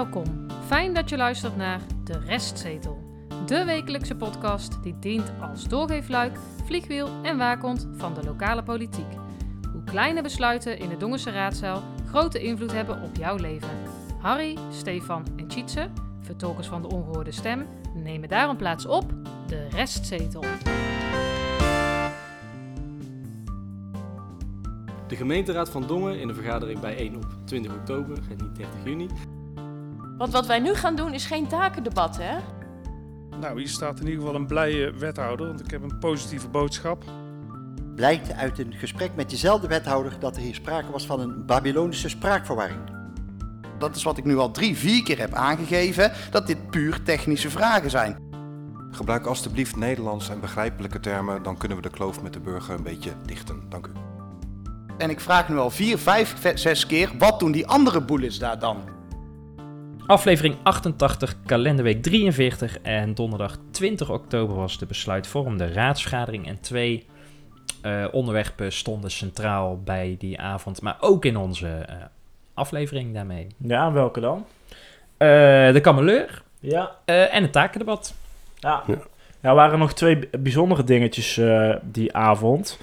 Welkom. Fijn dat je luistert naar De Restzetel. De wekelijkse podcast die dient als doorgeefluik, vliegwiel en waakhond van de lokale politiek. Hoe kleine besluiten in de Dongense raadzaal grote invloed hebben op jouw leven. Harry, Stefan en Tjitse, vertolkers van de ongehoorde stem, nemen daarom plaats op De Restzetel. De gemeenteraad van Dongen in de vergadering bijeen op 20 oktober en niet 30 juni. Want wat wij nu gaan doen is geen takendebat, hè? Nou, hier staat in ieder geval een blije wethouder, want ik heb een positieve boodschap. Blijkt uit een gesprek met diezelfde wethouder dat er hier sprake was van een Babylonische spraakverwarring. Dat is wat ik nu al drie, vier keer heb aangegeven, dat dit puur technische vragen zijn. Gebruik alstublieft Nederlands en begrijpelijke termen, dan kunnen we de kloof met de burger een beetje dichten. Dank u. En ik vraag nu al vier, vijf, zes keer, wat doen die andere bullets daar dan? Aflevering 88, kalenderweek 43 en donderdag 20 oktober was de besluitvormende raadsvergadering. En twee uh, onderwerpen stonden centraal bij die avond, maar ook in onze uh, aflevering daarmee. Ja, welke dan? Uh, de kameleur ja. en het takendebat. Ja. ja. Ja, er waren nog twee bijzondere dingetjes die avond.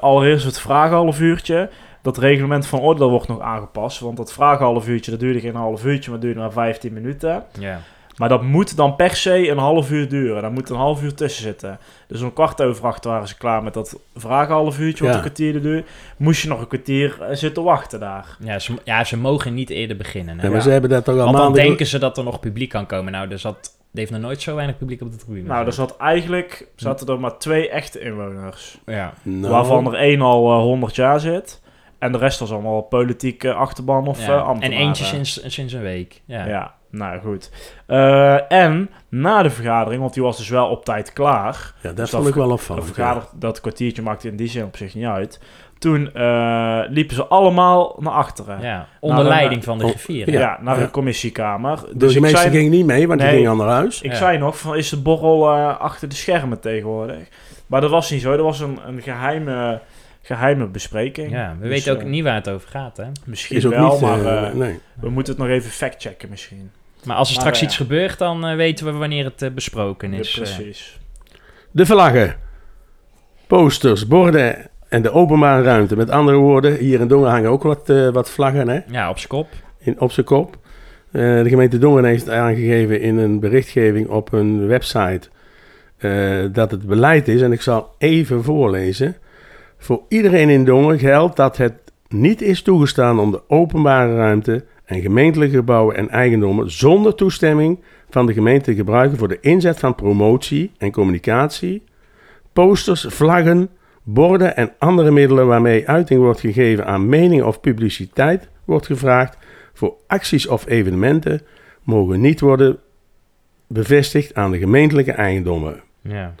allereerst het vragenhalf uurtje dat reglement van orde wordt nog aangepast. Want dat vragen uurtje, dat duurde geen half uurtje, maar duurde maar 15 minuten. Ja. Maar dat moet dan per se een half uur duren. Daar moet een half uur tussen zitten. Dus om kwart over acht waren ze klaar met dat vragen half uurtje, wat een kwartier duurt. Moest je nog een kwartier eh, zitten wachten daar. Ja, ze, ja, ze mogen niet eerder beginnen. Hè? Ja, maar ze hebben dat toch al Want dan maanden... denken ze dat er nog publiek kan komen. Nou, er zat... Er heeft nog nooit zo weinig publiek op de tribune. Nou, er zat eigenlijk zaten er maar twee echte inwoners. Ja. Nou, Waarvan er één al uh, 100 jaar zit. En de rest was allemaal politieke achterban of ja. uh, ambtenaren. En eentje sinds, sinds een week. Ja, ja nou goed. Uh, en na de vergadering, want die was dus wel op tijd klaar. Ja, dat dus vond ik wel opvallend. Dat, vergader, ja. dat kwartiertje maakte in die zin op zich niet uit. Toen uh, liepen ze allemaal naar achteren. Ja, onder leiding een, van de griffier. Ja, ja, naar ja. een commissiekamer. Dus de meeste ging niet mee, want nee, die gingen al naar huis. Ik ja. zei nog, van, is de borrel uh, achter de schermen tegenwoordig? Maar dat was niet zo. Dat was een, een geheime geheime bespreking. Ja, we dus, weten ook uh, niet waar het over gaat, hè? Misschien is ook wel, niet, maar uh, nee. we moeten het nog even factchecken misschien. Maar als er maar, straks uh, iets gebeurt, dan weten we wanneer het besproken is. Ja, precies. De vlaggen, posters, borden en de openbare ruimte. Met andere woorden, hier in Dongen hangen ook wat, wat vlaggen, hè? Ja, op zijn kop. In, op zijn kop. de gemeente Dongen heeft aangegeven in een berichtgeving op hun website... dat het beleid is, en ik zal even voorlezen... Voor iedereen in Dongen geldt dat het niet is toegestaan om de openbare ruimte en gemeentelijke gebouwen en eigendommen zonder toestemming van de gemeente te gebruiken voor de inzet van promotie en communicatie, posters, vlaggen, borden en andere middelen waarmee uiting wordt gegeven aan mening of publiciteit wordt gevraagd voor acties of evenementen mogen niet worden bevestigd aan de gemeentelijke eigendommen. Ja.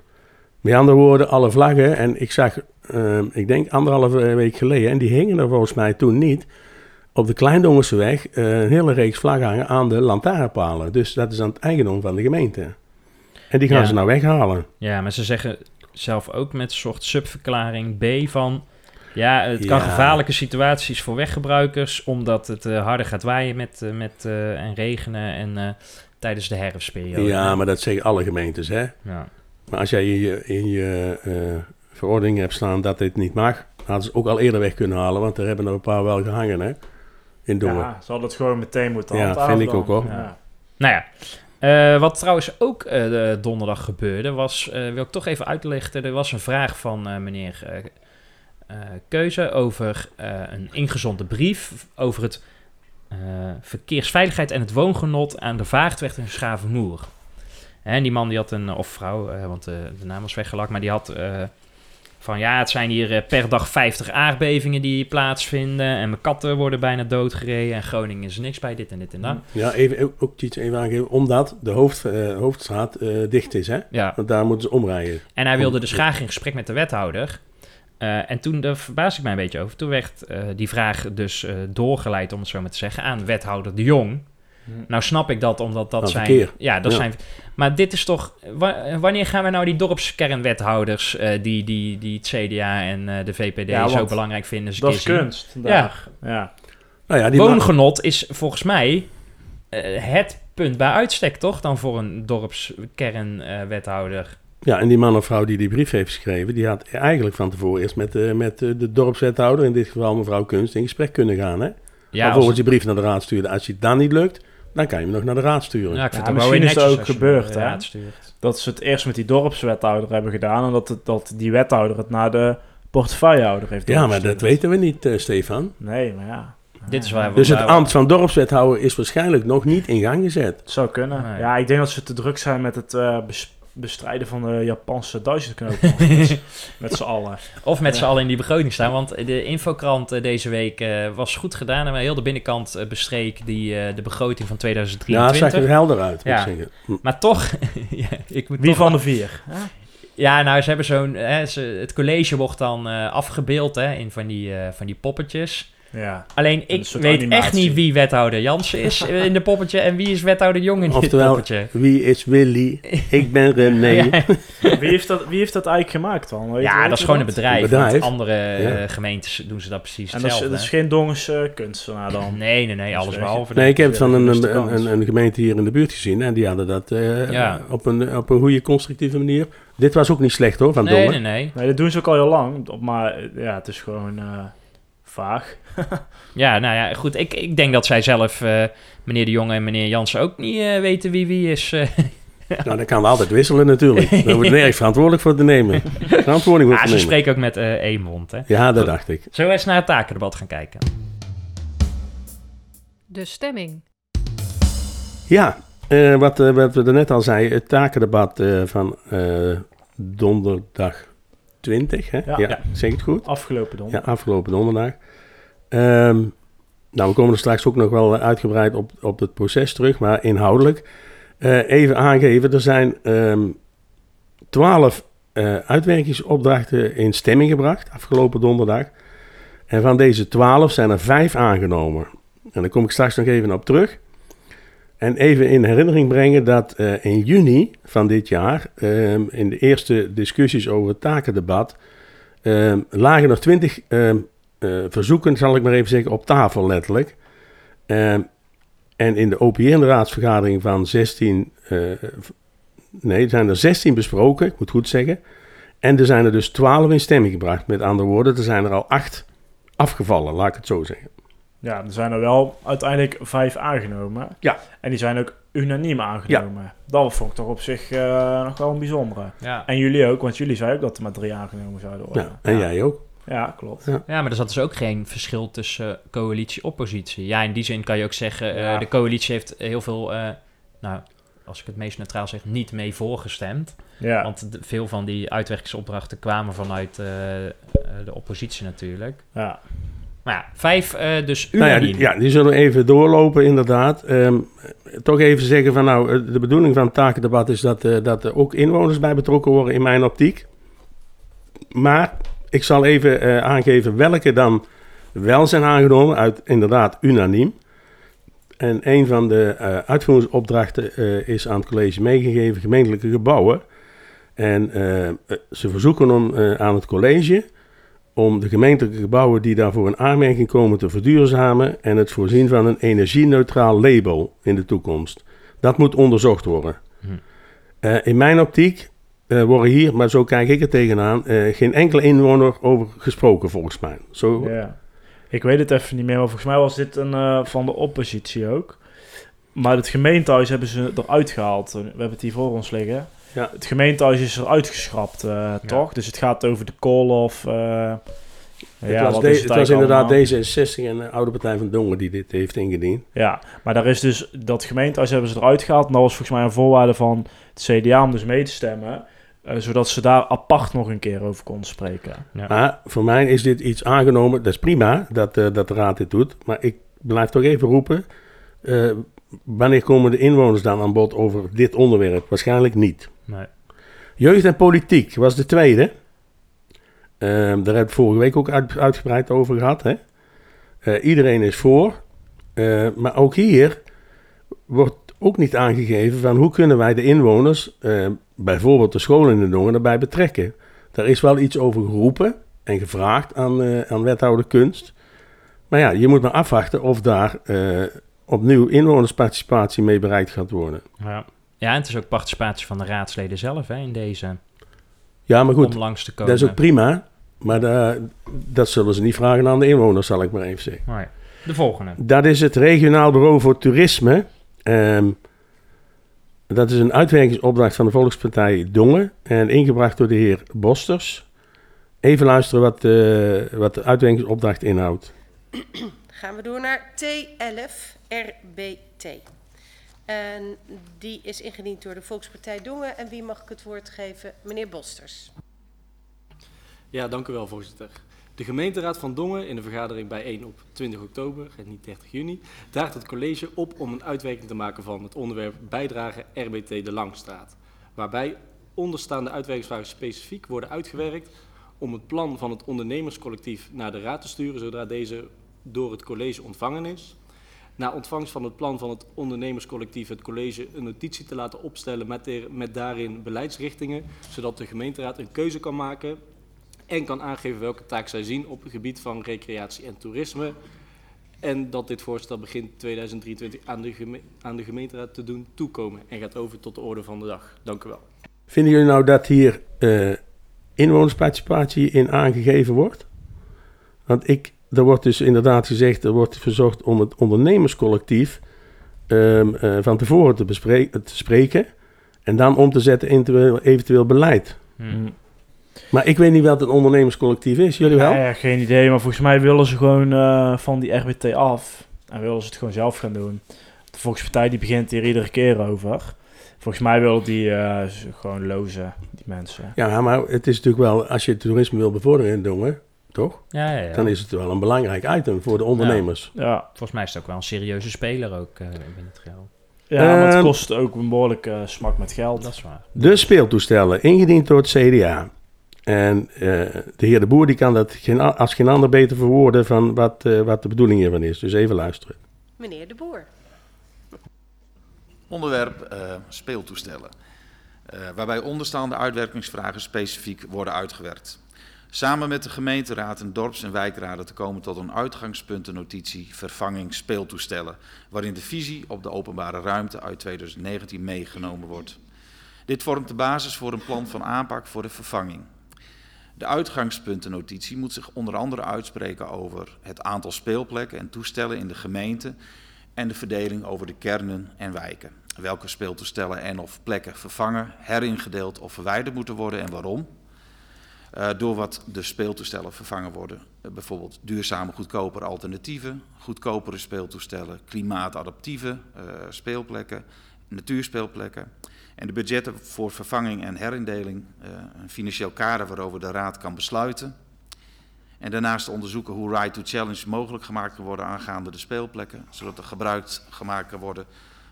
Met andere woorden, alle vlaggen, en ik zag uh, ik denk anderhalve week geleden, en die hingen er volgens mij toen niet, op de Kleindongenseweg uh, een hele reeks vlaggen aan de lantaarnpalen. Dus dat is aan het eigendom van de gemeente. En die gaan ja. ze nou weghalen. Ja, maar ze zeggen zelf ook met een soort subverklaring B van... Ja, het kan Ja. gevaarlijke situaties voor weggebruikers... omdat het eh, harder gaat waaien met, eh, met, eh, en regenen en eh, tijdens de herfstperiode. Ja, maar dat zeggen alle gemeentes, hè. Ja. Maar als jij in je, in je eh, verordening hebt staan dat dit niet mag... hadden ze ook al eerder weg kunnen halen, want er hebben er een paar wel gehangen, hè. In Dongen. Ja, ze hadden het gewoon meteen moeten Ja, vind ik dan. ook, hoor. Ja. Nou ja, eh, wat trouwens ook eh, de donderdag gebeurde, was, eh, wil ik toch even uitlichten. Er was een vraag van eh, meneer Keuze over eh, een ingezonde brief over het eh, verkeersveiligheid en het woongenot aan de Vaartweg in Schavenmoer. En die man die had een, of vrouw, want de naam was weggelakt, maar die had eh, van ja, het zijn hier eh, per dag 50 aardbevingen die plaatsvinden en mijn katten worden bijna doodgereden en Groningen is niks bij dit en dit en dat. Ja, even, ook- iets even aangeven, omdat de hoofd, eh, hoofdstraat eh, dicht is, hè. Ja. Want daar moeten ze omrijden. En hij wilde dus graag in gesprek met de wethouder. En toen, daar verbaasde ik mij een beetje over, toen werd die vraag dus doorgeleid, om het zo maar te zeggen, aan wethouder de Jong. Nou snap ik dat, omdat dat zijn... verkeer. Ja, dat Ja. zijn... Maar dit is toch... wa- wanneer gaan we nou die dorpskernwethouders, eh, die, die, die het CDA en eh, de VPD Ja, zo belangrijk vinden, Dat is kunst. Daar. Ja. Nou ja, die Woongenot is volgens mij eh, het punt bij uitstek, toch? Dan voor een dorpskernwethouder. Ja, en die man of vrouw die die brief heeft geschreven, die had eigenlijk van tevoren eerst met, met de dorpswethouder, in dit geval mevrouw Kunst, in gesprek kunnen gaan. Hè? ja, als volgens die brief naar de raad sturen. Als je dat niet lukt, dan kan je hem nog naar de raad sturen. Ja, ik vind Ja, het misschien is het netjes ook als je gebeurd, de hè? raad stuurt. Dat ze het eerst met die dorpswethouder hebben gedaan. En dat, het, dat die wethouder het naar de portefeuillehouder heeft Ja, maar dat weten we niet, eh, Stefan. Nee, maar ja. Dit is waar Dus het ambt van dorpswethouder is waarschijnlijk nog niet in gang gezet. Het zou kunnen. Nee. Ja, ik denk dat ze te druk zijn met het eh, bes- bestrijden van de Japanse duizendknopen. met, met z'n allen. Of met z'n Ja. allen in die begroting staan. Want de infokrant eh, deze week eh, was goed gedaan. En heel de binnenkant eh, bestreek die eh, de begroting van Ja, het 2023. zag er helder uit, moet Ja. ik zeggen. Hm. Maar toch, ja, ik moet Wie toch van de vier? Ja, nou, ze hebben zo'n... Hè, ze, het college wordt dan eh, afgebeeld hè, in van die, eh, van die poppetjes. Ja. Alleen, Een ik weet echt niet wie wethouder Jansen is in de poppetje... en wie is wethouder Jong in dit Oftewel, poppetje. wie is Willy? Ik ben René. Ja, Wie, heeft dat, wie heeft dat eigenlijk gemaakt dan? Weet- ja, weet dat is gewoon een bedrijf. Een bedrijf. want andere Ja. eh, gemeentes doen ze dat precies En dat is, hetzelfde. dat is geen Dongens eh, kunstenaar dan? Nee, nee, nee, alles behalve. Nee, ik heb het van een, een, een, een gemeente hier in de buurt gezien en die hadden dat eh, Ja. op, een, op een goede constructieve manier. Dit was ook niet slecht hoor, van Nee, Dongen. nee, nee. Nee, dat doen ze ook al heel lang. Maar ja, het is gewoon eh, vaag. Ja, nou ja, goed. Ik, ik denk dat zij zelf, eh, meneer de Jonge en meneer Jansen, ook niet eh, weten wie wie is. eh. Nou, dat kan we altijd wisselen natuurlijk. Daar wordt nergens verantwoordelijk voor te nemen. Verantwoording voor Ah, te ze spreken ook met eh één mond, hè. Ja, dat Goed. dacht ik. Zullen we eens naar het takendebat gaan kijken? De stemming. Ja, eh, wat, eh, wat we net al zeiden, het takendebat eh, van eh, donderdag 20, hè? Ja. Ja, zeg ik het goed? Afgelopen Ja, donderdag. afgelopen donderdag. Ehm, nou, we komen er straks ook nog wel uitgebreid op, op het proces terug, maar inhoudelijk. eh, even aangeven, er zijn ehm twaalf eh, uitwerkingsopdrachten in stemming gebracht afgelopen donderdag. En van deze twaalf zijn er vijf aangenomen. En daar kom ik straks nog even op terug. En even in herinnering brengen dat eh, in juni van dit jaar, ehm, in de eerste discussies over het takendebat, ehm, lagen nog twintig ehm, eh, verzoeken, zal ik maar even zeggen, op tafel letterlijk. Ehm, en in de OPN-raadsvergadering van 16, eh, nee, er zijn er 16 besproken, ik moet goed zeggen. En er zijn er dus 12 in stemming gebracht. Met andere woorden, er zijn er al acht afgevallen, laat ik het zo zeggen. Ja, er zijn er wel uiteindelijk vijf aangenomen. Ja. En die zijn ook unaniem aangenomen. Dat vond ik toch op zich eh, nog wel een bijzondere. Ja. En jullie ook, want jullie zeiden ook dat er maar drie aangenomen zouden worden. Ja, en jij ook. Ja, klopt. Ja. Ja, maar er zat dus ook geen verschil tussen coalitie-oppositie. Ja, in die zin kan je ook zeggen, eh, de coalitie heeft heel veel, eh, nou, als ik het meest neutraal zeg, niet mee voorgestemd. Ja. Want de- veel van die uitwerkingsopdrachten kwamen vanuit eh, de oppositie natuurlijk. ja. Maar ja, vijf eh, dus Nou ja, die, ja, die zullen we even doorlopen, inderdaad. Ehm, toch even zeggen van nou, de bedoeling van het takendebat is dat, eh, dat er ook inwoners bij betrokken worden in mijn optiek. Maar ik zal even eh, aangeven welke dan wel zijn aangenomen, uit inderdaad unaniem. En een van de eh, uitvoeringsopdrachten eh, is aan het college meegegeven, gemeentelijke gebouwen. En ze verzoeken om, aan het college om de gemeentelijke gebouwen die daarvoor in aanmerking komen te verduurzamen en het voorzien van een energie-neutraal label in de toekomst. Dat moet onderzocht worden. Hm. In mijn optiek eh, worden hier, maar zo kijk ik er tegenaan, eh, geen enkele inwoner over gesproken volgens mij. Zo, ja. Ik weet het even niet meer, maar volgens mij was dit een eh, van de oppositie ook. Maar het gemeentehuis hebben ze eruit gehaald. We hebben het hier voor ons liggen. Ja. Het gemeentehuis is eruit geschrapt, eh, toch? Dus het gaat over de koolhof. eh het ja, was, wat de- is het het was inderdaad allemaal? D66 en de Oude Partij van Dongen die dit heeft ingediend. Ja, maar daar is dus dat gemeentehuis hebben ze eruit gehaald. En dat was volgens mij een voorwaarde van het CDA om dus mee te stemmen. Eh, zodat ze daar apart nog een keer over konden spreken. Ja. Maar voor mij is dit iets aangenomen. Dat is prima dat, eh, dat de raad dit doet. Maar ik blijf toch even roepen. eh, wanneer komen de inwoners dan aan bod over dit onderwerp? Waarschijnlijk niet. Nee. Jeugd en politiek was de tweede. Ehm, daar hebben we vorige week ook uit- uitgebreid over gehad. Hè? Eh, iedereen is voor. Eh, maar ook hier wordt ook niet aangegeven van hoe kunnen wij de inwoners, eh, bijvoorbeeld de scholen in de Dongen, erbij betrekken. Daar is wel iets over geroepen en gevraagd aan, eh, aan wethouder kunst. Maar ja, je moet maar afwachten of daar eh, opnieuw inwonersparticipatie mee bereikt gaat worden. Ja. ja, en het is ook participatie van de raadsleden zelf hè, in deze. Ja, maar goed, om langs te komen. dat is ook prima. Maar da- dat zullen ze niet vragen aan de inwoners, zal ik maar even zeggen. Nee. De volgende. Dat is het Regionaal Bureau voor Toerisme. Ehm, dat is een uitwerkingsopdracht van de Volkspartij Dongen en ingebracht door de heer Bosters. Even luisteren wat, eh, wat de uitwerkingsopdracht inhoudt. Gaan we door naar T11 RBT. En die is ingediend door de Volkspartij Dongen. En wie mag ik het woord geven? Meneer Bosters. Ja, dank u wel, voorzitter. De gemeenteraad van Dongen in de vergadering bijeen op 20 oktober en niet 30 juni draagt het college op om een uitwerking te maken van het onderwerp bijdrage RBT de Langstraat. Waarbij onderstaande uitwerkingsvragen specifiek worden uitgewerkt om het plan van het ondernemerscollectief naar de raad te sturen zodra deze door het college ontvangen is. Na ontvangst van het plan van het ondernemerscollectief het college een notitie te laten opstellen met, met daarin beleidsrichtingen, zodat de gemeenteraad een keuze kan maken en kan aangeven welke taak zij zien op het gebied van recreatie en toerisme. En dat dit voorstel begin 2023 aan de, geme- aan de gemeenteraad te doen toekomen en gaat over tot de orde van de dag. Dank u wel. Vinden jullie nou dat hier eh, inwonersparticipatie in aangegeven wordt? Want ik, er wordt dus inderdaad gezegd, er wordt verzocht om het ondernemerscollectief ehm, eh, van tevoren te, bespre- te spreken en dan om te zetten in eventueel, eventueel beleid. Hm. Maar ik weet niet wat een ondernemerscollectief is. Jullie wel? Ja, ja, geen idee, maar volgens mij willen ze gewoon eh, van die RBT af. En willen ze het gewoon zelf gaan doen. De Volkspartij die begint hier iedere keer over. Volgens mij willen die eh, gewoon lozen, die mensen. Ja, maar het is natuurlijk wel, als je het toerisme wil bevorderen in Dongen, toch? Ja, ja, ja. Dan is het wel een belangrijk item voor de ondernemers. Ja, Volgens mij is het ook wel een serieuze speler ook eh, binnen het geheel. ja maar het Ehm, kost ook een behoorlijke eh, smak met geld. Dat is waar. De speeltoestellen, ingediend door het CDA. En eh, de heer De Boer die kan dat geen, als geen ander beter verwoorden van wat, eh, wat de bedoeling hiervan is. Dus even luisteren. Meneer De Boer. Onderwerp eh, speeltoestellen. Eh, waarbij onderstaande uitwerkingsvragen specifiek worden uitgewerkt. Samen met de gemeenteraad en dorps- en wijkraden te komen tot een uitgangspuntennotitie vervanging speeltoestellen. Waarin de visie op de openbare ruimte uit 2019 meegenomen wordt. Dit vormt de basis voor een plan van aanpak voor de vervanging. De uitgangspuntennotitie moet zich onder andere uitspreken over het aantal speelplekken en toestellen in de gemeente en de verdeling over de kernen en wijken. Welke speeltoestellen en of plekken vervangen, heringedeeld of verwijderd moeten worden en waarom. Eh, door wat de speeltoestellen vervangen worden. Eh, bijvoorbeeld duurzame, goedkopere alternatieven, goedkopere speeltoestellen, klimaatadaptieve eh, speelplekken, natuurspeelplekken. En de budgetten voor vervanging en herindeling, eh, een financieel kader waarover de Raad kan besluiten. En daarnaast onderzoeken hoe Right to Challenge mogelijk gemaakt kan worden aangaande de speelplekken, zodat er gebruik gemaakt kan worden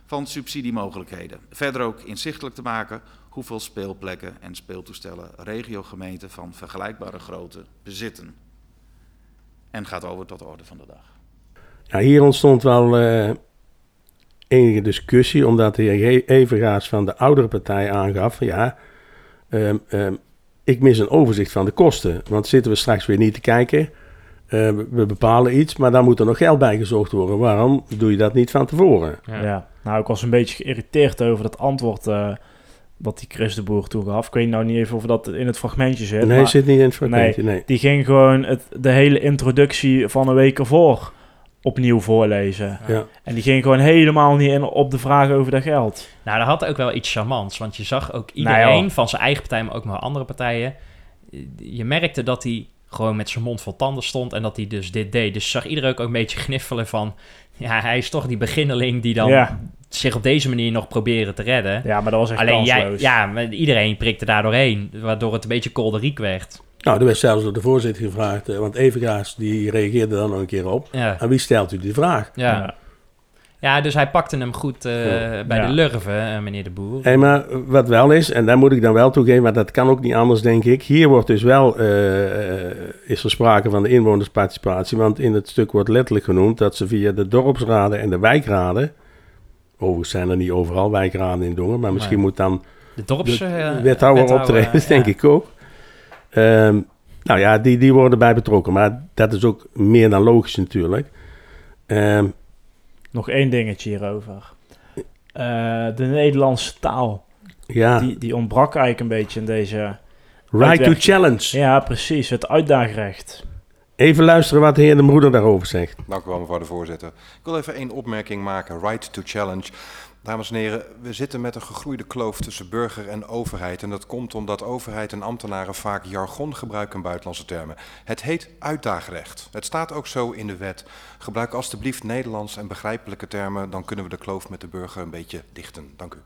van subsidiemogelijkheden. Verder ook inzichtelijk te maken hoeveel speelplekken en speeltoestellen regiogemeenten van vergelijkbare grootte bezitten. En gaat over tot de orde van de dag. Ja, hier ontstond wel eh, enige discussie, omdat de heer Evergaas van de oudere partij aangaf, ja, ehm, ehm, ik mis een overzicht van de kosten. Want zitten we straks weer niet te kijken, eh, we- bepalen iets, maar dan moet er nog geld bij gezocht worden. Waarom doe je dat niet van tevoren? Ja. nou ik was een beetje geïrriteerd over dat antwoord eh wat die Chris de Boer toen gaf. Ik weet nou niet even of dat in het fragmentje zit. Nee, maar zit niet in het fragmentje, nee. Die ging gewoon het, de hele introductie van een week ervoor opnieuw voorlezen. Ja. En die ging gewoon helemaal niet in op de vraag over dat geld. Nou, dat had ook wel iets charmants. Want je zag ook Nou iedereen ja. van zijn eigen partij, maar ook maar andere partijen. Je merkte dat hij gewoon met zijn mond vol tanden stond en dat hij dus dit deed. Dus zag iedereen ook een beetje gniffelen van... Ja, hij is toch die beginneling die dan Ja. zich op deze manier nog proberen te redden. Ja, maar dat was echt Alleen jij, kansloos. ja, maar iedereen prikte daar doorheen, waardoor het een beetje kolderiek werd. Nou, er werd zelfs door de voorzitter gevraagd, eh, want Evergaas die reageerde dan nog een keer op. Ja. Aan wie stelt u die vraag? Ja. Ja. dus hij pakte hem goed eh, bij Ja. de lurven, eh, meneer de Boer. Hey, maar wat wel is, en daar moet ik dan wel toegeven, maar dat kan ook niet anders, denk ik. Hier wordt dus wel, eh, eh, is er sprake van de inwonersparticipatie, want in het stuk wordt letterlijk genoemd dat ze via de dorpsraden en de wijkraden, overigens zijn er niet overal wijkraden in Dongen, maar misschien moet dan De dorps, de wethouder wethouder, optreden, ja. denk ik ook. Ehm, nou ja, die, die worden bij betrokken, maar dat is ook meer dan logisch natuurlijk. Ehm, Nog één dingetje hierover. Eh, de Nederlandse taal. Ja. Die, die ontbrak eigenlijk een beetje in deze... Right to challenge. Ja, precies. Het uitdaagrecht. Even luisteren wat de heer de Broeder daarover zegt. Dank u wel, mevrouw de voorzitter. Ik wil even één opmerking maken. Right to challenge. Dames en heren, we zitten met een gegroeide kloof tussen burger en overheid. En dat komt omdat overheid en ambtenaren vaak jargon gebruiken in buitenlandse termen. Het heet uitdaagrecht. Het staat ook zo in de wet. Gebruik alstublieft Nederlands en begrijpelijke termen, dan kunnen we de kloof met de burger een beetje dichten. Dank u.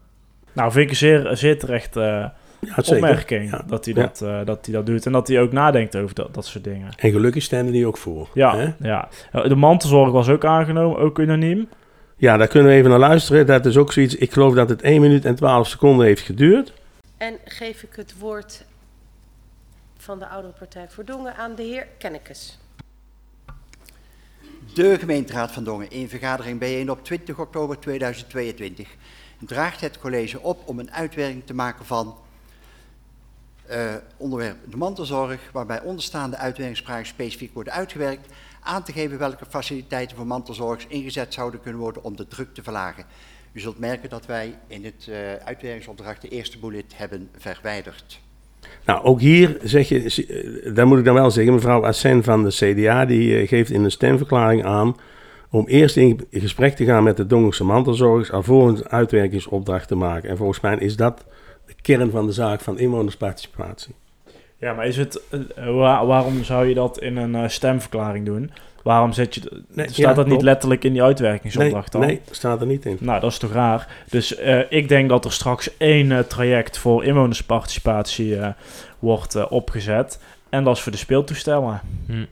Nou, vind ik een zeer, zeer terecht eh, zeker. opmerking Ja. dat, hij Ja. dat, eh, dat hij dat doet. En dat hij ook nadenkt over dat, dat soort dingen. En gelukkig stemden die ook voor. Ja, hè? ja. De mantelzorg was ook aangenomen, ook unaniem. Ja, daar kunnen we even naar luisteren. Dat is ook zoiets. Ik geloof dat het 1 minuut en 12 seconden heeft geduurd. En geef ik het woord van de oudere partij voor Dongen aan de heer Kennekes. De gemeenteraad van Dongen in vergadering bijeen op 20 oktober 2022 draagt het college op om een uitwerking te maken van eh, onderwerp de mantelzorg, waarbij onderstaande uitwerkingsvragen specifiek worden uitgewerkt, aan te geven welke faciliteiten voor mantelzorgers ingezet zouden kunnen worden om de druk te verlagen. U zult merken dat wij in het eh, uitwerkingsopdracht de eerste bullet hebben verwijderd. Nou, ook hier zeg je, eh, daar moet ik dan wel zeggen, mevrouw Assen van de CDA, die eh, geeft in een stemverklaring aan om eerst in gesprek te gaan met de Dongerse mantelzorgers, alvorens een uitwerkingsopdracht te maken. En volgens mij is dat de kern van de zaak van inwonersparticipatie. Ja, maar is het, eh, wa- waarom zou je dat in een eh, stemverklaring doen? Waarom zet je, Nee, staat ja, dat niet letterlijk in die uitwerkingsopdracht dan? Nee, nee, staat er niet in. Nou, dat is toch raar. Dus eh, ik denk dat er straks één traject voor inwonersparticipatie wordt opgezet. En dat is voor de speeltoestellen. Hm.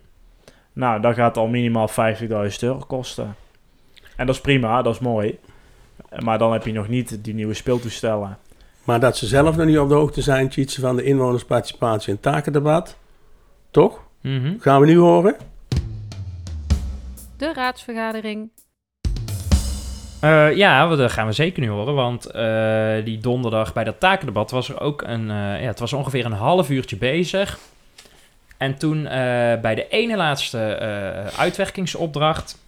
Nou, dat gaat al minimaal 50.000 euro kosten. En dat is prima, dat is mooi. Maar dan heb je nog niet die nieuwe speeltoestellen. Maar dat ze zelf nog niet op de hoogte zijn, Tjitse, van de inwonersparticipatie en takendebat. Toch? Mhm. Gaan we nu horen? De raadsvergadering. Eh, ja, we- dat gaan we zeker nu horen, want eh, die donderdag bij dat takendebat was er ook een, eh, ja, het was ongeveer een half uurtje bezig. En toen eh, bij de ene laatste eh, uitwerkingsopdracht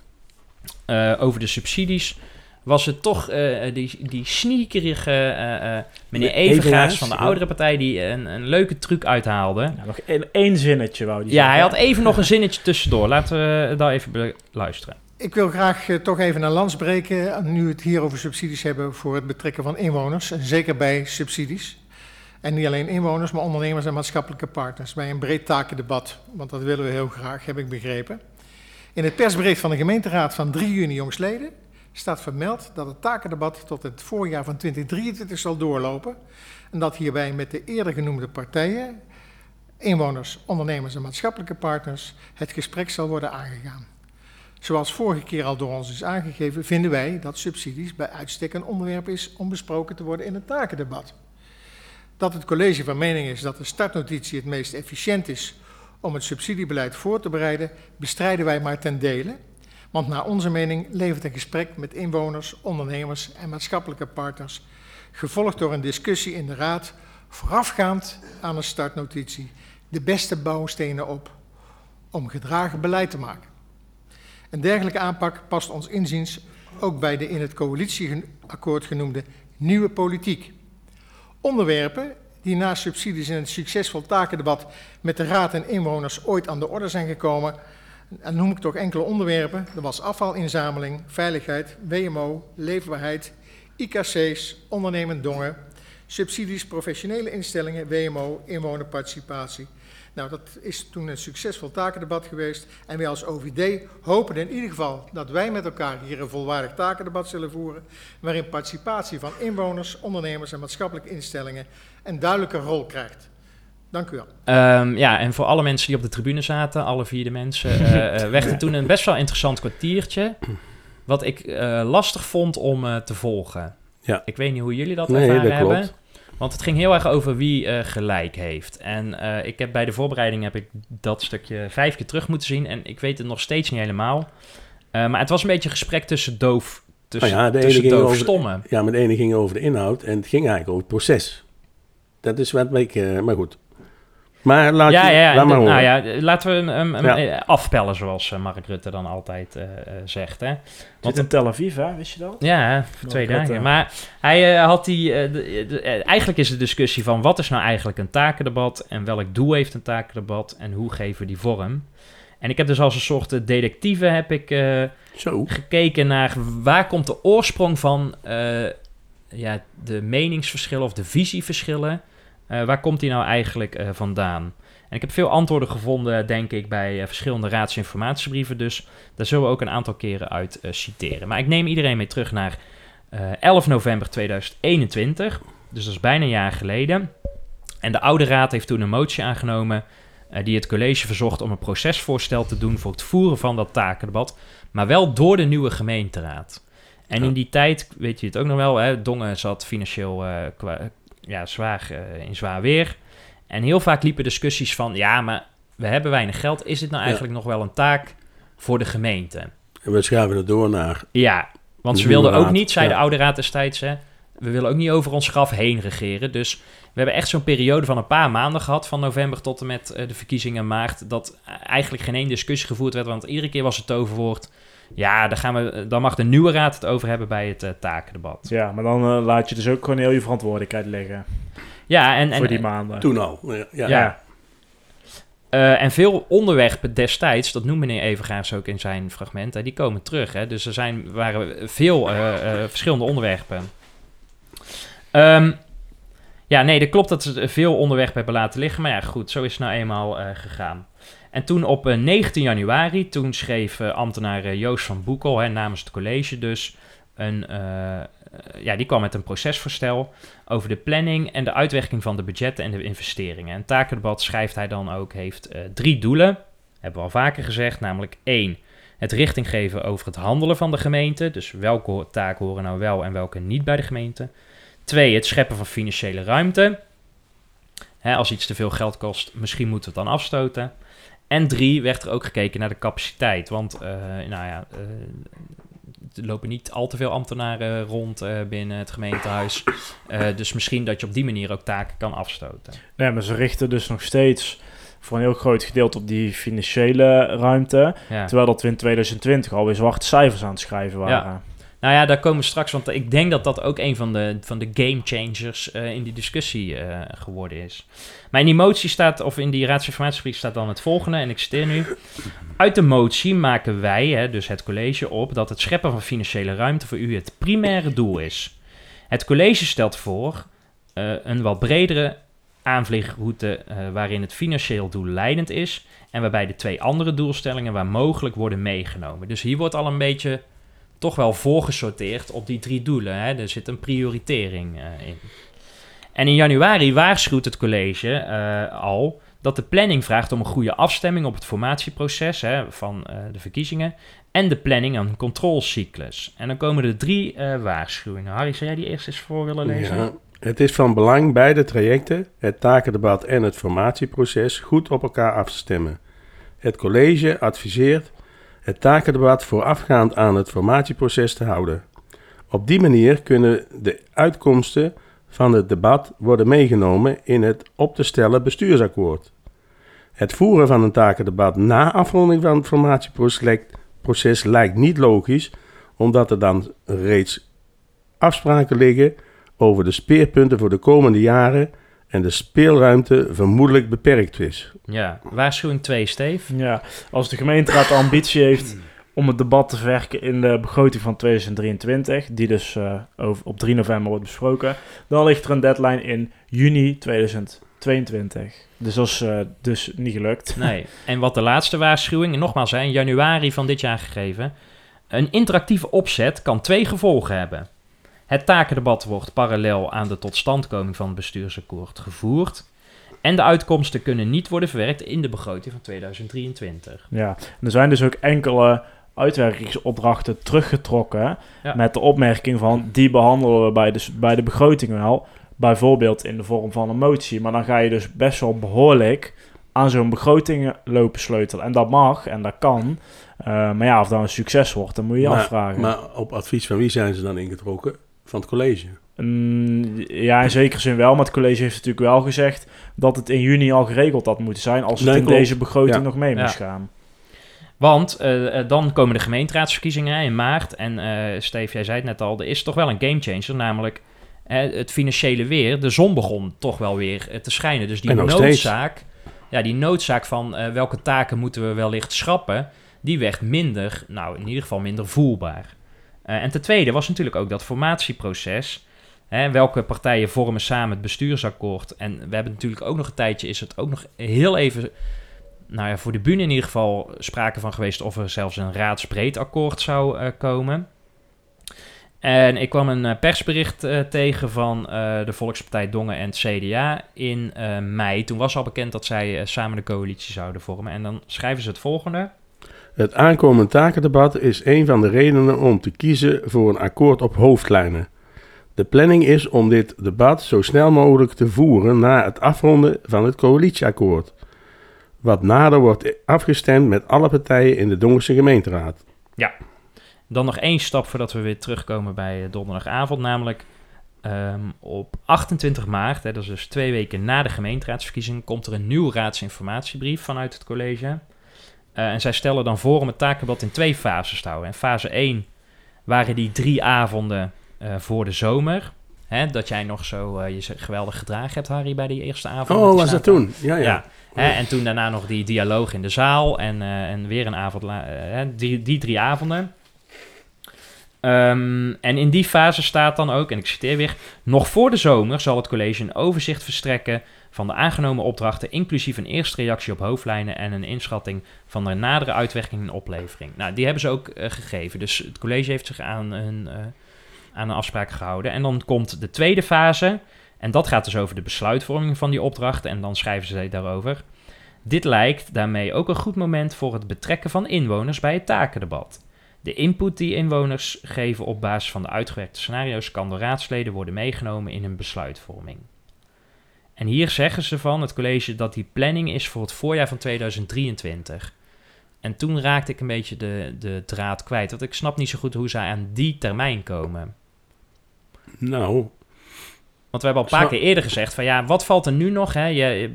eh, over de subsidies was het toch eh, die, die sneakerige eh, eh, meneer Evengaars van de oudere partij die een, een leuke truc uithaalde. Ja, nog één, zinnetje wou die Ja, hij had even nog een zinnetje tussendoor. Laten we daar even beluisteren. Ik wil graag eh, toch even een lans breken, eh, nu we het hier over subsidies hebben voor het betrekken van inwoners, en zeker bij subsidies. En niet alleen inwoners, maar ondernemers en maatschappelijke partners, bij een breed takendebat, want dat willen we heel graag, heb ik begrepen. In het persbericht van de gemeenteraad van 3 juni jongstleden staat vermeld dat het takendebat tot het voorjaar van 2023 zal doorlopen en dat hierbij met de eerder genoemde partijen, inwoners, ondernemers en maatschappelijke partners, het gesprek zal worden aangegaan. Zoals vorige keer al door ons is aangegeven, vinden wij dat subsidies bij uitstek een onderwerp is om besproken te worden in het takendebat. Dat het college van mening is dat de startnotitie het meest efficiënt is om het subsidiebeleid voor te bereiden, bestrijden wij maar ten dele. Want naar onze mening levert een gesprek met inwoners, ondernemers en maatschappelijke partners, gevolgd door een discussie in de raad, voorafgaand aan een startnotitie, de beste bouwstenen op om gedragen beleid te maken. Een dergelijke aanpak past ons inziens ook bij de in het coalitieakkoord genoemde nieuwe politiek. Onderwerpen die na subsidies in het succesvol takendebat met de raad en inwoners ooit aan de orde zijn gekomen, en noem ik toch enkele onderwerpen, dat was afvalinzameling, veiligheid, WMO, leefbaarheid, IKC's, ondernemend dongen, subsidies, professionele instellingen, WMO, inwonerparticipatie. Nou, dat is toen een succesvol takendebat geweest. En wij als OVD hopen in ieder geval dat wij met elkaar hier een volwaardig takendebat zullen voeren. Waarin participatie van inwoners, ondernemers en maatschappelijke instellingen een duidelijke rol krijgt. Dank u wel. Ehm, ja, en voor alle mensen die op de tribune zaten, alle vier de mensen, eh, eh, werd het toen een best wel interessant kwartiertje. Wat ik eh, lastig vond om eh, te volgen. Ja. Ik weet niet hoe jullie dat Nee, ervaren dat klopt. hebben. Want het ging heel erg over wie eh, gelijk heeft. En eh, ik heb bij de voorbereiding heb ik dat stukje vijf keer terug moeten zien. En ik weet het nog steeds niet helemaal. Eh, maar het was een beetje een gesprek tussen doof, tussen, ja, de tussen doof over, stommen. Ja, maar de ene ging over de inhoud en het ging eigenlijk over het proces. Dat is wat ik... maar goed. Maar laat, ja, je, ja, laat maar horen. nou ja, laten we hem, hem- hem, Ja. eh, afpellen, zoals eh, Mark Rutte dan altijd eh, eh, zegt. Hè? Zit in Tel Aviv, hè? Wist je dat? Ja, voor twee Rutte. dagen. Maar hij eh, had die. de- de- eigenlijk is de discussie van wat is nou eigenlijk een takendebat en welk doel heeft een takendebat en hoe geven we die vorm. En ik heb dus als een soort detectieve heb ik eh, Zo. gekeken naar waar komt de oorsprong van eh, ja, de meningsverschillen of de visieverschillen. Eh, waar komt die nou eigenlijk eh, vandaan? En ik heb veel antwoorden gevonden, denk ik, bij eh, verschillende raads- en informatiebrieven. Dus daar zullen we ook een aantal keren uit citeren. Maar ik neem iedereen mee terug naar eh, 11 november 2021. Dus dat is bijna een jaar geleden. En de oude raad heeft toen een motie aangenomen die het college verzocht om een procesvoorstel te doen voor het voeren van dat takendebat, maar wel door de nieuwe gemeenteraad. En in die tijd, weet je het ook nog wel, hè, Dongen zat financieel kwa- ja, zwaar, eh, in zwaar weer. En heel vaak liepen discussies van, ja, maar we hebben weinig geld. Is dit nou Ja. eigenlijk nog wel een taak voor de gemeente? En we schuiven het door naar... Ja, want ze wilden ook niet, zei Ja. de oude raad destijds, hè, we willen ook niet over ons graf heen regeren. Dus we hebben echt zo'n periode van een paar maanden gehad, van november tot en met eh, de verkiezingen maart, dat eigenlijk geen één discussie gevoerd werd, want iedere keer was het toverwoord, ja, dan, gaan we, dan mag de nieuwe raad het over hebben bij het eh, takendebat. Ja, maar dan eh, laat je dus ook gewoon heel je verantwoordelijkheid liggen. Ja, en, en, voor die maanden. Toen al. Ja. ja. Ja. Eh, en veel onderwerpen destijds, dat noemt meneer Evergaars ook in zijn fragment, hè, die komen terug. Hè? Dus er zijn, waren veel eh, eh, verschillende onderwerpen. Ehm, ja, nee, dat klopt dat ze veel onderwerpen hebben laten liggen. Maar ja, goed, zo is het nou eenmaal eh, gegaan. En toen op eh, 19 januari, toen schreef eh, ambtenaar eh, Joost van Boekel, hè, namens het college dus, een, eh, eh, ja, die kwam met een procesvoorstel over de planning en de uitwerking van de budgetten en de investeringen. En takendebat schrijft hij dan ook, heeft eh, drie doelen, hebben we al vaker gezegd, namelijk één, het richting geven over het handelen van de gemeente, dus welke taken horen nou wel en welke niet bij de gemeente. Twee, het scheppen van financiële ruimte. Hè, als iets te veel geld kost, misschien moeten we het dan afstoten. En drie, werd er ook gekeken naar de capaciteit. Want, eh, nou ja, eh, er lopen niet al te veel ambtenaren rond eh, binnen het gemeentehuis. Eh, dus misschien dat je op die manier ook taken kan afstoten. Nee, maar ze richten dus nog steeds voor een heel groot gedeelte op die financiële ruimte. Ja. Terwijl dat we in 2020 alweer zwarte cijfers aan het schrijven waren. Ja. Nou ja, daar komen we straks, want ik denk dat dat ook een van de, van de game changers eh, in die discussie eh, geworden is. Maar in die motie staat, of in die raadsinformatiebrief staat dan het volgende, en ik citeer nu. Uit de motie maken wij, hè, dus het college, op dat het scheppen van financiële ruimte voor u het primaire doel is. Het college stelt voor eh, een wat bredere aanvliegroute waarin het financieel doel leidend is en waarbij de twee andere doelstellingen waar mogelijk worden meegenomen. Dus hier wordt al een beetje toch wel voorgesorteerd op die drie doelen. Hè? Er zit een prioritering eh, in. En in januari waarschuwt het college eh, al dat de planning vraagt om een goede afstemming op het formatieproces hè, van eh, de verkiezingen en de planning een controlecyclus. En dan komen er drie waarschuwingen. Harry, zou jij die eerst eens voor willen lezen? Ja, het is van belang beide trajecten, het takendebat en het formatieproces, goed op elkaar af te stemmen. Het college adviseert het takendebat voorafgaand aan het formatieproces te houden. Op die manier kunnen de uitkomsten van het debat worden meegenomen in het op te stellen bestuursakkoord. Het voeren van een takendebat na afronding van het formatieproces lijkt niet logisch, omdat er dan reeds afspraken liggen over de speerpunten voor de komende jaren en de speelruimte vermoedelijk beperkt is. Ja, waarschuwing 2, Steve. Ja, als de gemeenteraad de ambitie heeft om het debat te verwerken in de begroting van 2023, die dus eh, over, op 3 november wordt besproken, dan ligt er een deadline in juni 2022. Dus dat is eh, dus niet gelukt. Nee. En wat de laatste waarschuwing, en nogmaals, hè, in januari van dit jaar gegeven. Een interactieve opzet kan twee gevolgen hebben. Het takendebat wordt parallel aan de totstandkoming van het bestuursakkoord gevoerd. En de uitkomsten kunnen niet worden verwerkt in de begroting van 2023. Ja, en er zijn dus ook enkele uitwerkingsopdrachten teruggetrokken Ja. met de opmerking van die behandelen we bij de, bij de begroting wel, bijvoorbeeld in de vorm van een motie. Maar dan ga je dus best wel behoorlijk aan zo'n begroting lopen sleutelen. En dat mag en dat kan. Eh, maar ja, of dat een succes wordt, dan moet je je afvragen. maar op advies van wie zijn ze dan ingetrokken? Van het college. Mm, ja, in zekere zin wel. Maar het college heeft natuurlijk wel gezegd dat het in juni al geregeld had moeten zijn als het Nee, in klopt. deze begroting Ja. nog mee moest Ja. gaan. Want eh, eh, dan komen de gemeenteraadsverkiezingen in maart. En eh Steve, jij zei het net al, er is toch wel een gamechanger. Namelijk het financiële weer. De zon begon toch wel weer te schijnen. Dus die steeds. noodzaak, ja, die noodzaak van eh, welke taken moeten we wellicht schrappen, die werd minder, nou in ieder geval minder voelbaar. Eh, en ten tweede was natuurlijk ook dat formatieproces. Hè, welke partijen vormen samen het bestuursakkoord? En we hebben natuurlijk ook nog een tijdje, is het ook nog heel even nou ja, voor de bühne in ieder geval sprake van geweest of er zelfs een raadsbreed akkoord zou eh, komen. En ik kwam een eh, persbericht tegen van de Volkspartij Dongen en het CDA in mei. Toen was al bekend dat zij samen de coalitie zouden vormen. En dan schrijven ze het volgende. Het aankomend takendebat is een van de redenen om te kiezen voor een akkoord op hoofdlijnen. De planning is om dit debat zo snel mogelijk te voeren na het afronden van het coalitieakkoord. Wat nader wordt afgestemd met alle partijen in de Dongense gemeenteraad. Ja, dan nog één stap voordat we weer terugkomen bij eh, donderdagavond. Namelijk ehm, op 28 maart, hè, dat is dus twee weken na de gemeenteraadsverkiezing, komt er een nieuw raadsinformatiebrief vanuit het college. Eh, en zij stellen dan voor om het takendebat in twee fases te houden. En fase 1 waren die drie avonden eh, voor de zomer. Hè, dat jij nog zo eh, je geweldig gedragen hebt, Harry, bij die eerste avond. Oh, was dat toen? Ja, ja. Hè, en toen daarna nog die dialoog in de zaal en, en weer een avond, hè, die, die drie avonden. Ehm, en in die fase staat dan ook, en ik citeer weer, nog voor de zomer zal het college een overzicht verstrekken van de aangenomen opdrachten, inclusief een eerste reactie op hoofdlijnen en een inschatting van de nadere uitwerking en oplevering. Nou, die hebben ze ook eh, gegeven. Dus het college heeft zich aan een, eh, aan een afspraak gehouden. En dan komt de tweede fase, en dat gaat dus over de besluitvorming van die opdrachten, en dan schrijven ze daarover. Dit lijkt daarmee ook een goed moment voor het betrekken van inwoners bij het takendebat. De input die inwoners geven op basis van de uitgewerkte scenario's kan door raadsleden worden meegenomen in hun besluitvorming. En hier zeggen ze van het college dat die planning is voor het voorjaar van 2023. En toen raakte ik een beetje de, de draad kwijt, want ik snap niet zo goed hoe zij aan die termijn komen. Nou, Want we hebben al een paar Zo- keer eerder gezegd van ja, wat valt er nu nog? Hè? Je,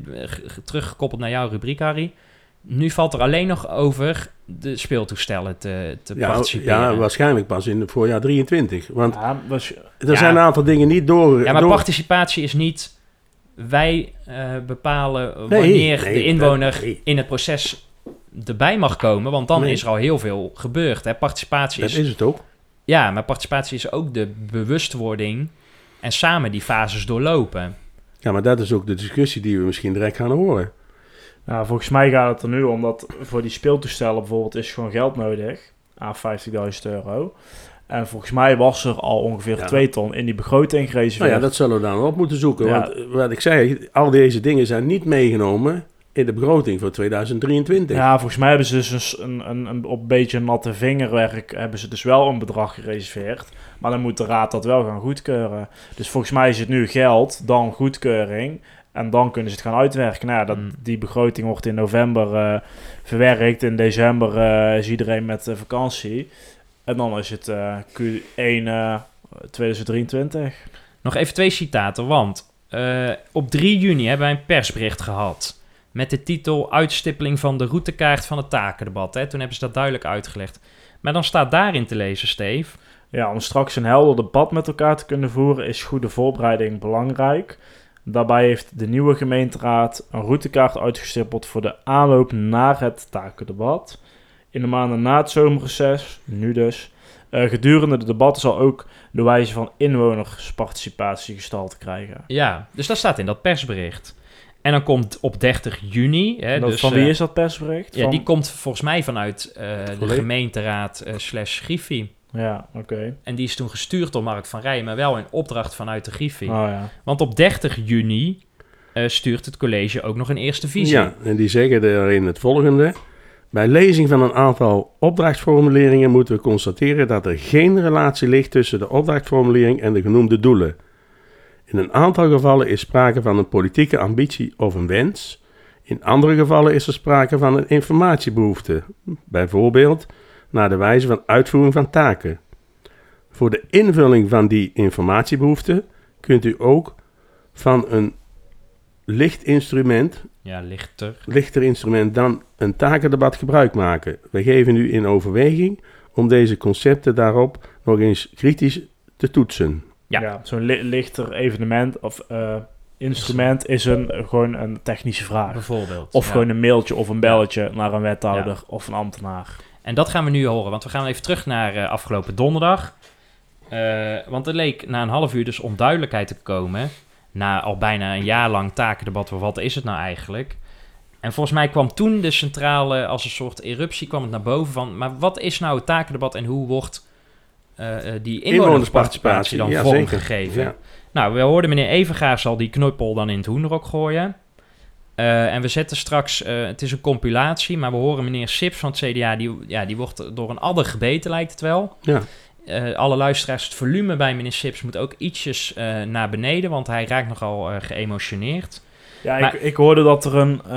teruggekoppeld naar jouw rubriek, Harry. Nu valt er alleen nog over de speeltoestellen te, te ja, participeren. ja, waarschijnlijk pas in het voorjaar 23. Want Ja, was, er Ja. zijn een aantal dingen niet door... Ja, maar door- participatie is niet wij eh, bepalen Nee, wanneer nee, de inwoner dat- nee. in het proces erbij mag komen, want dan Nee. is er al heel veel gebeurd. Hè? Participatie Dat is, is het ook. ja, maar participatie is ook de bewustwording en samen die fases doorlopen. Ja, maar dat is ook de discussie die we misschien direct gaan horen. Nou, volgens mij gaat het er nu om dat voor die speeltoestellen bijvoorbeeld is gewoon geld nodig. Aan 50.000 euro. En volgens mij was er al ongeveer Ja. 2 ton in die begroting gereserveerd. Nou ja, dat zullen we dan op moeten zoeken. Ja. Want eh, wat ik zei, al deze dingen zijn niet meegenomen in de begroting voor 2023. Ja, volgens mij hebben ze dus een, een, een, op een beetje natte vingerwerk hebben ze dus wel een bedrag gereserveerd. Maar dan moet de raad dat wel gaan goedkeuren. Dus volgens mij is het nu geld, dan goedkeuring. En dan kunnen ze het gaan uitwerken. Nou ja, dat, Mm. die begroting wordt in november eh, verwerkt. In december eh, is iedereen met eh, vakantie. En dan is het eh, Q1 eh, 2023. Nog even twee citaten, want eh, op 3 juni hebben wij een persbericht gehad met de titel Uitstippeling van de routekaart van het takendebat. Hè? Toen hebben ze dat duidelijk uitgelegd. Maar dan staat daarin te lezen, Steve. Ja, om straks een helder debat met elkaar te kunnen voeren is goede voorbereiding belangrijk. Daarbij heeft de nieuwe gemeenteraad een routekaart uitgestippeld voor de aanloop naar het takendebat. In de maanden na het zomerreces, nu dus, eh, gedurende de debatten zal ook de wijze van inwonersparticipatie gestalte krijgen. Ja, dus dat staat in dat persbericht. En dan komt op 30 juni... Hè, Dat- dus, van wie eh, is dat persbericht? Ja, Van- die komt volgens mij vanuit eh, de gemeenteraad eh, slash Griffie. Ja, oké. En die is toen gestuurd door Mark van Rijen, maar wel in opdracht vanuit de Griffie. Oh ja. Want op 30 juni eh, stuurt het college ook nog een eerste visie. Ja, en die zeggen daarin het volgende. Bij lezing van een aantal opdrachtformuleringen moeten we constateren dat er geen relatie ligt tussen de opdrachtformulering en de genoemde doelen. In een aantal gevallen is sprake van een politieke ambitie of een wens. In andere gevallen is er sprake van een informatiebehoefte, bijvoorbeeld naar de wijze van uitvoering van taken. Voor de invulling van die informatiebehoefte kunt u ook van een licht instrument, Ja, lichter. lichter instrument dan een takendebat gebruik maken. We geven u in overweging om deze concepten daarop nog eens kritisch te toetsen. Ja. Zo'n li- lichter evenement of eh, instrument is een, gewoon een technische vraag. Bijvoorbeeld. Of ja. gewoon een mailtje of een belletje naar een wethouder of een ambtenaar. En dat gaan we nu horen, want we gaan even terug naar eh, afgelopen donderdag. Eh, want er leek na een half uur dus onduidelijkheid te komen. Na al bijna een jaar lang takendebat, wat is het nou eigenlijk? En volgens mij kwam toen de centrale, als een soort eruptie, kwam het naar boven van... maar wat is nou het takendebat en hoe wordt eh, die inwonersparticipatie dan ja, vormgegeven? Ja. Nou, we hoorden meneer Evengaars al die knuppel dan in het hoenderok gooien. Eh, en we zetten straks, het is een compilatie, maar we horen meneer Sips van het CDA, die, ja, die wordt door een adder gebeten, lijkt het wel. Ja. Eh, alle luisteraars, het volume bij meneer Sips moet ook ietsjes eh, naar beneden, want hij raakt nogal eh, geëmotioneerd. Ja, Maar- ik, ik hoorde dat er een,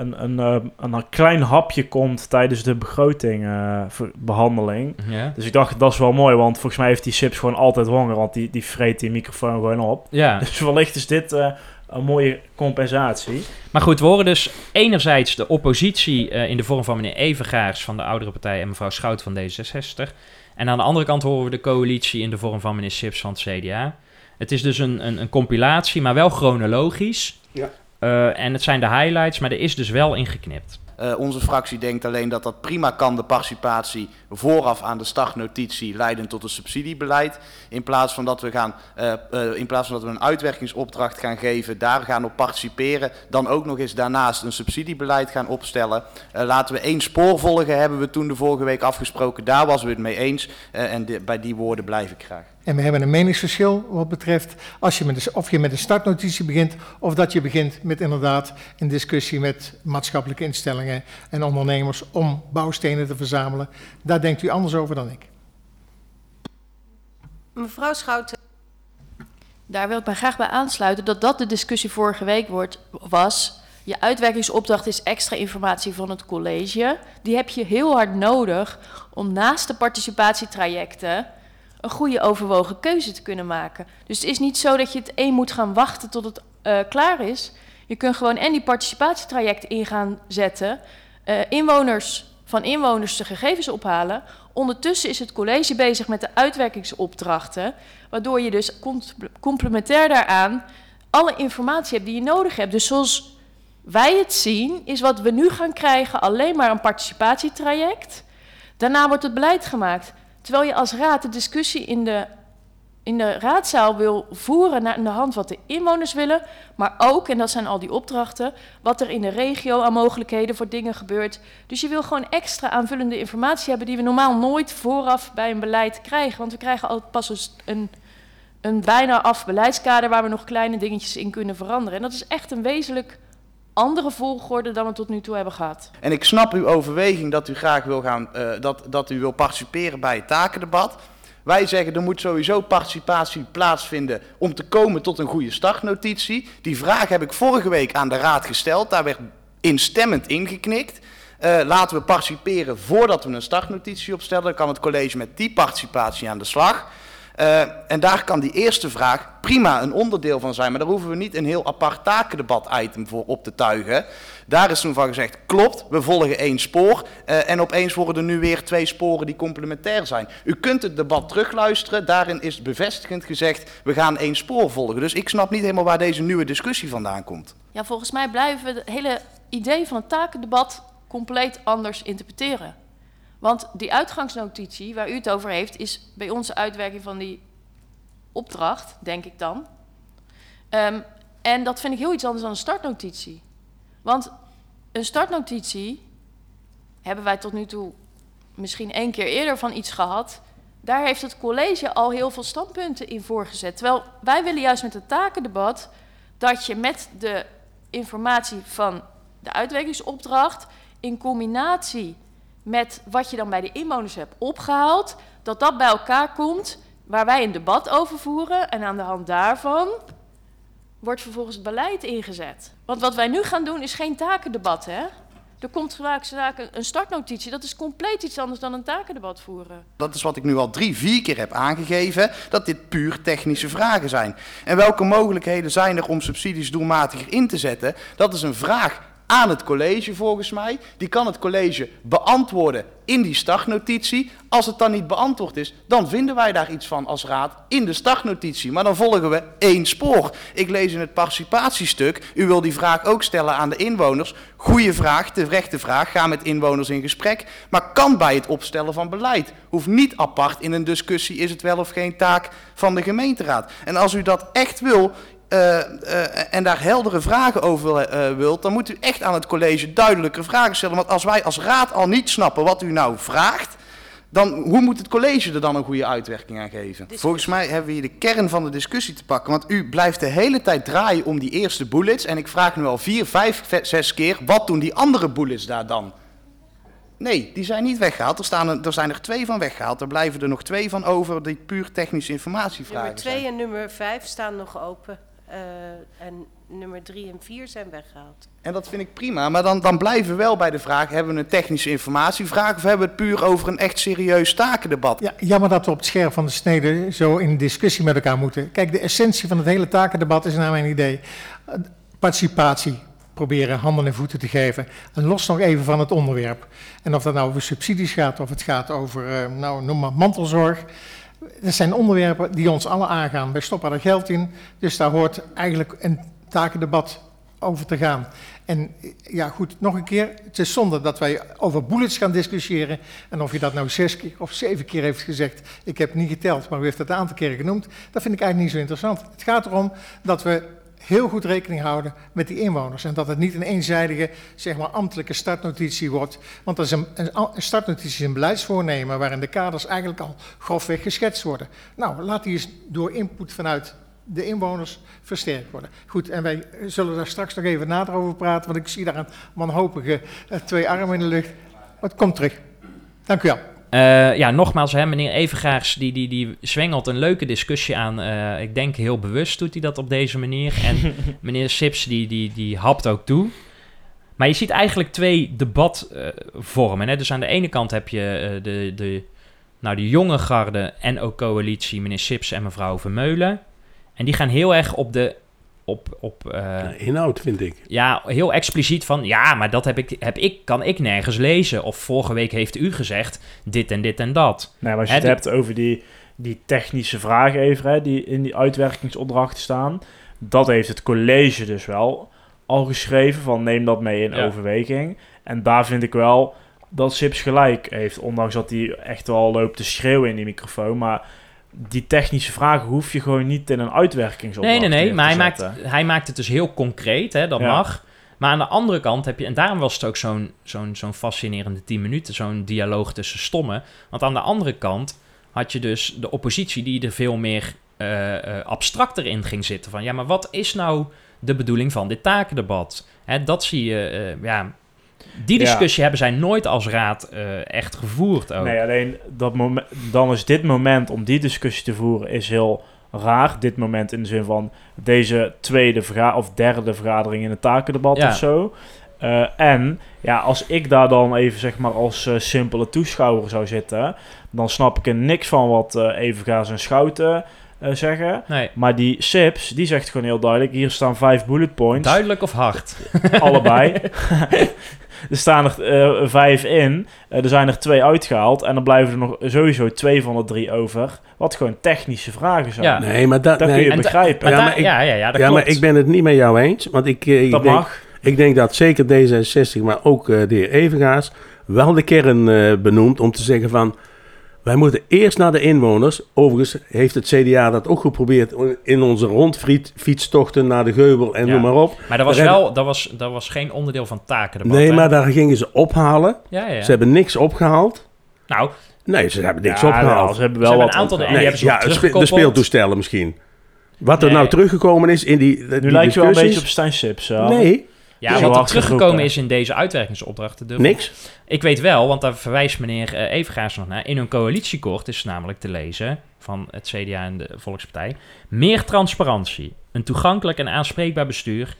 een, een, een, klein hapje komt tijdens de begrotingbehandeling. Ja. Dus ik dacht, dat is wel mooi, want volgens mij heeft die Sips gewoon altijd honger, want die, die vreet die microfoon gewoon op. Ja. Dus wellicht is dit een mooie compensatie. Maar goed, we horen dus enerzijds de oppositie in de vorm van meneer Evengaars van de oudere partij en mevrouw Schout van D66. En aan de andere kant horen we de coalitie in de vorm van meneer Sips van het CDA. Het is dus een, een, een compilatie, maar wel chronologisch. Ja. Eh, en het zijn de highlights, maar er is dus wel ingeknipt. Eh, onze fractie denkt alleen dat dat prima kan, de participatie vooraf aan de startnotitie leiden tot een subsidiebeleid. In plaats van dat we, gaan, eh, eh, in plaats van dat we een uitwerkingsopdracht gaan geven, daar gaan op participeren, dan ook nog eens daarnaast een subsidiebeleid gaan opstellen. Laten we één spoor volgen, hebben we toen de vorige week afgesproken. Daar was we het mee eens en bij die woorden blijf ik graag. En we hebben een meningsverschil wat betreft als je met de, of je met een startnotitie begint of dat je begint met inderdaad een discussie met maatschappelijke instellingen en ondernemers om bouwstenen te verzamelen. Daar denkt u anders over dan ik. Mevrouw Schouten. Daar wil ik mij graag bij aansluiten dat dat de discussie vorige week wordt, was. Je uitwerkingsopdracht is extra informatie van het college. Die heb je heel hard nodig om naast de participatietrajecten een goede overwogen keuze te kunnen maken. Dus het is niet zo dat je het één moet gaan wachten tot het eh, klaar is. Je kunt gewoon en die participatietrajecten in gaan zetten. eh, inwoners van inwoners de gegevens ophalen. Ondertussen is het college bezig met de uitwerkingsopdrachten, waardoor je dus complementair daaraan alle informatie hebt die je nodig hebt. Dus zoals wij het zien, is wat we nu gaan krijgen alleen maar een participatietraject. Daarna wordt het beleid gemaakt. Terwijl je als raad de discussie in de, in de raadzaal wil voeren naar de hand wat de inwoners willen, maar ook, en dat zijn al die opdrachten, wat er in de regio aan mogelijkheden voor dingen gebeurt. Dus je wil gewoon extra aanvullende informatie hebben die we normaal nooit vooraf bij een beleid krijgen. Want we krijgen altijd pas een, een bijna af beleidskader waar we nog kleine dingetjes in kunnen veranderen. En dat is echt een wezenlijk andere volgorde dan we tot nu toe hebben gehad. En ik snap uw overweging dat u graag wil gaan, eh, dat, dat u wil participeren bij het takendebat. Wij zeggen er moet sowieso participatie plaatsvinden om te komen tot een goede startnotitie. Die vraag heb ik vorige week aan de raad gesteld. Daar werd instemmend ingeknikt. Eh, laten we participeren voordat we een startnotitie opstellen. Dan kan het college met die participatie aan de slag. Eh, en daar kan die eerste vraag prima een onderdeel van zijn. Maar daar hoeven we niet een heel apart takendebat-item voor op te tuigen. Daar is toen van gezegd, klopt, we volgen één spoor. Eh, en opeens worden er nu weer twee sporen die complementair zijn. U kunt het debat terugluisteren. Daarin is bevestigend gezegd, we gaan één spoor volgen. Dus ik snap niet helemaal waar deze nieuwe discussie vandaan komt. Ja, volgens mij blijven we het hele idee van het takendebat compleet anders interpreteren. Want die uitgangsnotitie waar u het over heeft, is bij onze uitwerking van die opdracht, denk ik dan. Ehm, en dat vind ik heel iets anders dan een startnotitie. Want een startnotitie hebben wij tot nu toe misschien één keer eerder van iets gehad. Daar heeft het college al heel veel standpunten in voorgezet. Terwijl wij willen juist met het takendebat dat je met de informatie van de uitwerkingsopdracht in combinatie met wat je dan bij de inwoners hebt opgehaald, dat dat bij elkaar komt waar wij een debat over voeren en aan de hand daarvan wordt vervolgens beleid ingezet. Want wat wij nu gaan doen is geen takendebat, hè? Er komt vaak een startnotitie. Dat is compleet iets anders dan een takendebat voeren. Dat is wat ik nu al drie, vier keer heb aangegeven, dat dit puur technische vragen zijn. En welke mogelijkheden zijn er om subsidies doelmatiger in te zetten? Dat is een vraag aan het college volgens mij. Die kan het college beantwoorden in die startnotitie. Als het dan niet beantwoord is, dan vinden wij daar iets van als raad in de startnotitie. Maar dan volgen we één spoor. Ik lees in het participatiestuk, u wil die vraag ook stellen aan de inwoners. Goeie vraag, terechte vraag, ga met inwoners in gesprek. Maar kan bij het opstellen van beleid. Hoeft niet apart in een discussie, is het wel of geen taak van de gemeenteraad. En als u dat echt wil, uh, uh, en daar heldere vragen over uh, wilt, dan moet u echt aan het college duidelijke vragen stellen. Want als wij als raad al niet snappen wat u nou vraagt, dan hoe moet het college er dan een goede uitwerking aan geven? Volgens mij hebben we hier de kern van de discussie te pakken. Want u blijft de hele tijd draaien om die eerste bullets. En ik vraag nu al vier, vijf, zes keer, wat doen die andere bullets daar dan? Nee, die zijn niet weggehaald. Er, staan er, er zijn er twee van weggehaald. Er blijven er nog twee van over die puur technische informatievragen Nummer twee zijn. en nummer vijf staan nog open. Uh, en nummer drie en vier zijn weggehaald. En dat vind ik prima, maar dan, dan blijven we wel bij de vraag: hebben we een technische informatievraag of hebben we het puur over een echt serieus takendebat? Ja, jammer dat we op het scherp van de snede zo in discussie met elkaar moeten. Kijk, de essentie van het hele takendebat is naar mijn idee participatie. Proberen handen en voeten te geven. En los nog even van het onderwerp. En of dat nou over subsidies gaat, of het gaat over, uh, nou, noem maar mantelzorg. Dat zijn onderwerpen die ons alle aangaan. Wij stoppen er geld in, dus daar hoort eigenlijk een takendebat over te gaan. En ja, goed, nog een keer. Het is zonde dat wij over bullets gaan discussiëren. En of je dat nou zes keer of zeven keer heeft gezegd, ik heb niet geteld, maar u heeft het een aantal keren genoemd. Dat vind ik eigenlijk niet zo interessant. Het gaat erom dat we heel goed rekening houden met die inwoners. En dat het niet een eenzijdige, zeg maar, ambtelijke startnotitie wordt. Want dat is een, startnotitie is een beleidsvoornemen waarin de kaders eigenlijk al grofweg geschetst worden. Nou, laat die eens door input vanuit de inwoners versterkt worden. Goed, en wij zullen daar straks nog even nader over praten, want ik zie daar een wanhopige uh, twee armen in de lucht. Maar het komt terug. Dank u wel. Uh, ja, nogmaals, hè, meneer Evengaars, die, die, die zwengelt een leuke discussie aan. Uh, ik denk heel bewust doet hij dat op deze manier. En meneer Sips, die, die, die hapt ook toe. Maar je ziet eigenlijk twee debatvormen. Uh, dus aan de ene kant heb je de, de, nou, de jonge garde en ook coalitie, meneer Sips en mevrouw Vermeulen. En die gaan heel erg op de op, op uh, inhoud, vind ik. Ja, heel expliciet van, ja, maar dat heb ik, heb ik, kan ik nergens lezen. Of vorige week heeft u gezegd dit en dit en dat. Nee, maar als je het hebt over die, die technische vragen even, hè, die in die uitwerkingsopdrachten staan. Dat heeft het college dus wel al geschreven van neem dat mee in ja. overweging. En daar vind ik wel dat Sips gelijk heeft. Ondanks dat hij echt wel loopt te schreeuwen in die microfoon. Maar die technische vragen hoef je gewoon niet in een uitwerkingsopdracht Nee, nee, nee. Maar hij zetten. maakt, hij maakt het dus heel concreet, hè, dat Ja. mag. Maar aan de andere kant heb je, en daarom was het ook zo'n zo'n zo'n fascinerende 10 minuten, zo'n dialoog tussen stommen. Want aan de andere kant had je dus de oppositie die er veel meer eh, eh, abstracter in ging zitten. Van ja, maar wat is nou de bedoeling van dit takendebat? Hè, dat zie je, eh, ja. Die Ja. discussie hebben zij nooit als raad eh, echt gevoerd ook. Nee, alleen dat moment, dan is dit moment om die discussie te voeren is heel raar. Dit moment in de zin van deze tweede verga of derde vergadering in het takendebat Ja. of zo. Eh, en ja, als ik daar dan even zeg maar als eh, simpele toeschouwer zou zitten, dan snap ik er niks van wat Evengaas en Schouten zeggen. Nee. Maar die Sips, die zegt gewoon heel duidelijk, hier staan vijf bullet points. Duidelijk of hard? Allebei. er staan er eh, vijf in. Eh, er zijn er twee uitgehaald. En dan blijven er nog sowieso twee van de drie over. Wat gewoon technische vragen zijn. Ja. Nee, maar dat, Dat nee, kun je begrijpen. maar Ja, maar ik- ja, ja, ja, dat ja, klopt. maar ik ben het niet met jou eens. Want ik, eh, ik, dat denk, mag. ik denk dat zeker D66, maar ook eh, de heer Evengaas, wel de kern eh, benoemt om te zeggen van... Wij moeten eerst naar de inwoners. Overigens heeft het CDA dat ook geprobeerd in onze rondfietstochten naar de Geubel en Ja. noem maar op. Maar dat was, Daar wel, dat, was, dat was geen onderdeel van takendebat. Nee, hè? maar daar gingen ze ophalen. Ja, ja. Ze hebben niks opgehaald. Nou, Nee, ze hebben niks Ja, opgehaald. wel, ze hebben wel Ze hebben een aantal opgehaald. en die hebben ze ja, de speeltoestellen misschien. Wat er Nee. nou teruggekomen is in die, die Nu lijkt je wel een beetje op Stijn Sips. Nee, ja, Zo wat er teruggekomen is in deze uitwerkingsopdrachten. durf- niks. Ik weet wel, want daar verwijst meneer eh Evengaars nog naar. In hun coalitieakkoord is namelijk te lezen van het CDA en de Volkspartij. Meer transparantie, een toegankelijk en aanspreekbaar bestuur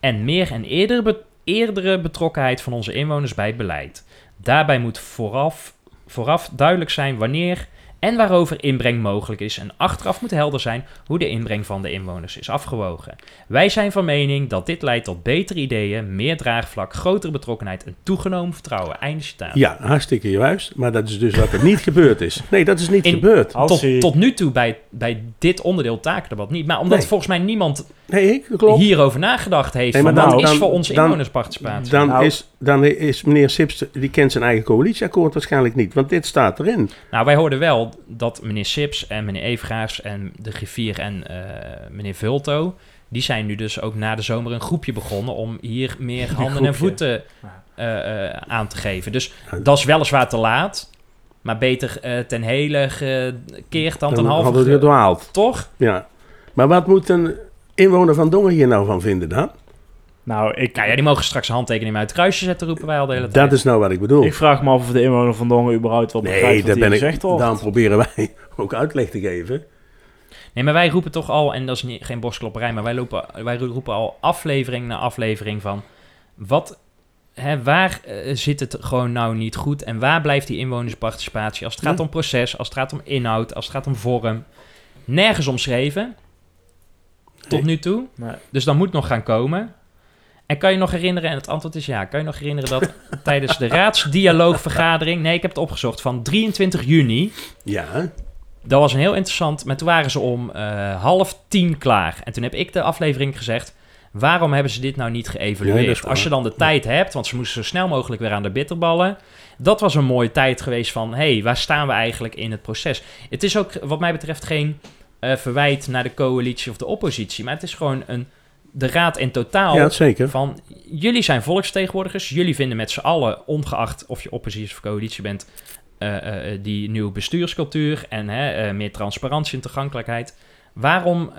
en meer en eerder, be- eerdere betrokkenheid van onze inwoners bij het beleid. Daarbij moet vooraf, vooraf duidelijk zijn wanneer en waarover inbreng mogelijk is en achteraf moet helder zijn hoe de inbreng van de inwoners is afgewogen. Wij zijn van mening dat dit leidt tot betere ideeën, meer draagvlak, grotere betrokkenheid en toegenomen vertrouwen. Einde citaat. Ja, hartstikke juist. Maar dat is dus wat er niet gebeurd is. Nee, dat is niet In- gebeurd. Tot, tot nu toe bij, bij dit onderdeel takendebat niet. Maar omdat Nee. volgens mij niemand Nee, dat klopt. hierover nagedacht heeft. Nee, maar dan- wat is voor onze dan- inwonersparticipatie? Dan, Nou, is, dan is meneer Sips, die kent zijn eigen coalitieakkoord waarschijnlijk niet. Want dit staat erin. Nou, wij hoorden wel dat meneer Sips en meneer Evengaars en de griffier en eh, meneer Vulto... die zijn nu dus ook na de zomer een groepje begonnen... om hier meer handen en voeten eh, eh, aan te geven. Dus dat is weliswaar te laat... maar beter eh, ten hele gekeerd dan ten Dan halve... hadden we gedwaald. Toch? Ja. Maar wat moet een inwoner van Dongen hier nou van vinden dan? Nou, ik, Nou ja, die mogen straks een handtekening uit het kruisje zetten, roepen wij al de hele tijd. Dat is nou wat ik bedoel. ik vraag me af of de inwoner van Dongen überhaupt wel begrijpt nee, wat daar ben ik. gezegd wordt. Dan proberen wij ook uitleg te geven. Nee, maar wij roepen toch al, en dat is niet, geen borstklopperij, maar wij, lopen, wij roepen al aflevering na aflevering van wat, hè, waar eh, zit het gewoon nou niet goed en waar blijft die inwonersparticipatie als het gaat Ja. om proces, als het gaat om inhoud, als het gaat om vorm. Nergens omschreven, tot nu toe. Nee. Dus dan moet nog gaan komen. En kan je nog herinneren, en het antwoord is ja, kan je nog herinneren dat tijdens de raadsdialoogvergadering, nee, ik heb het opgezocht, van 23 juni, Ja. dat was een heel interessant, maar toen waren ze om eh, half tien klaar. En toen heb ik de aflevering gezegd, waarom hebben ze dit nou niet geëvalueerd? Als je dan de tijd hebt, want ze moesten zo snel mogelijk weer aan de bitterballen. Dat was een mooie tijd geweest van, hé, hey, waar staan we eigenlijk in het proces? Het is ook wat mij betreft geen eh, verwijt naar de coalitie of de oppositie, maar het is gewoon een, de raad in totaal Ja, zeker. van, jullie zijn volksvertegenwoordigers, jullie vinden met z'n allen, ongeacht of je oppositie of coalitie bent, eh, eh, die nieuwe bestuurscultuur en hè, meer transparantie en toegankelijkheid. Waarom,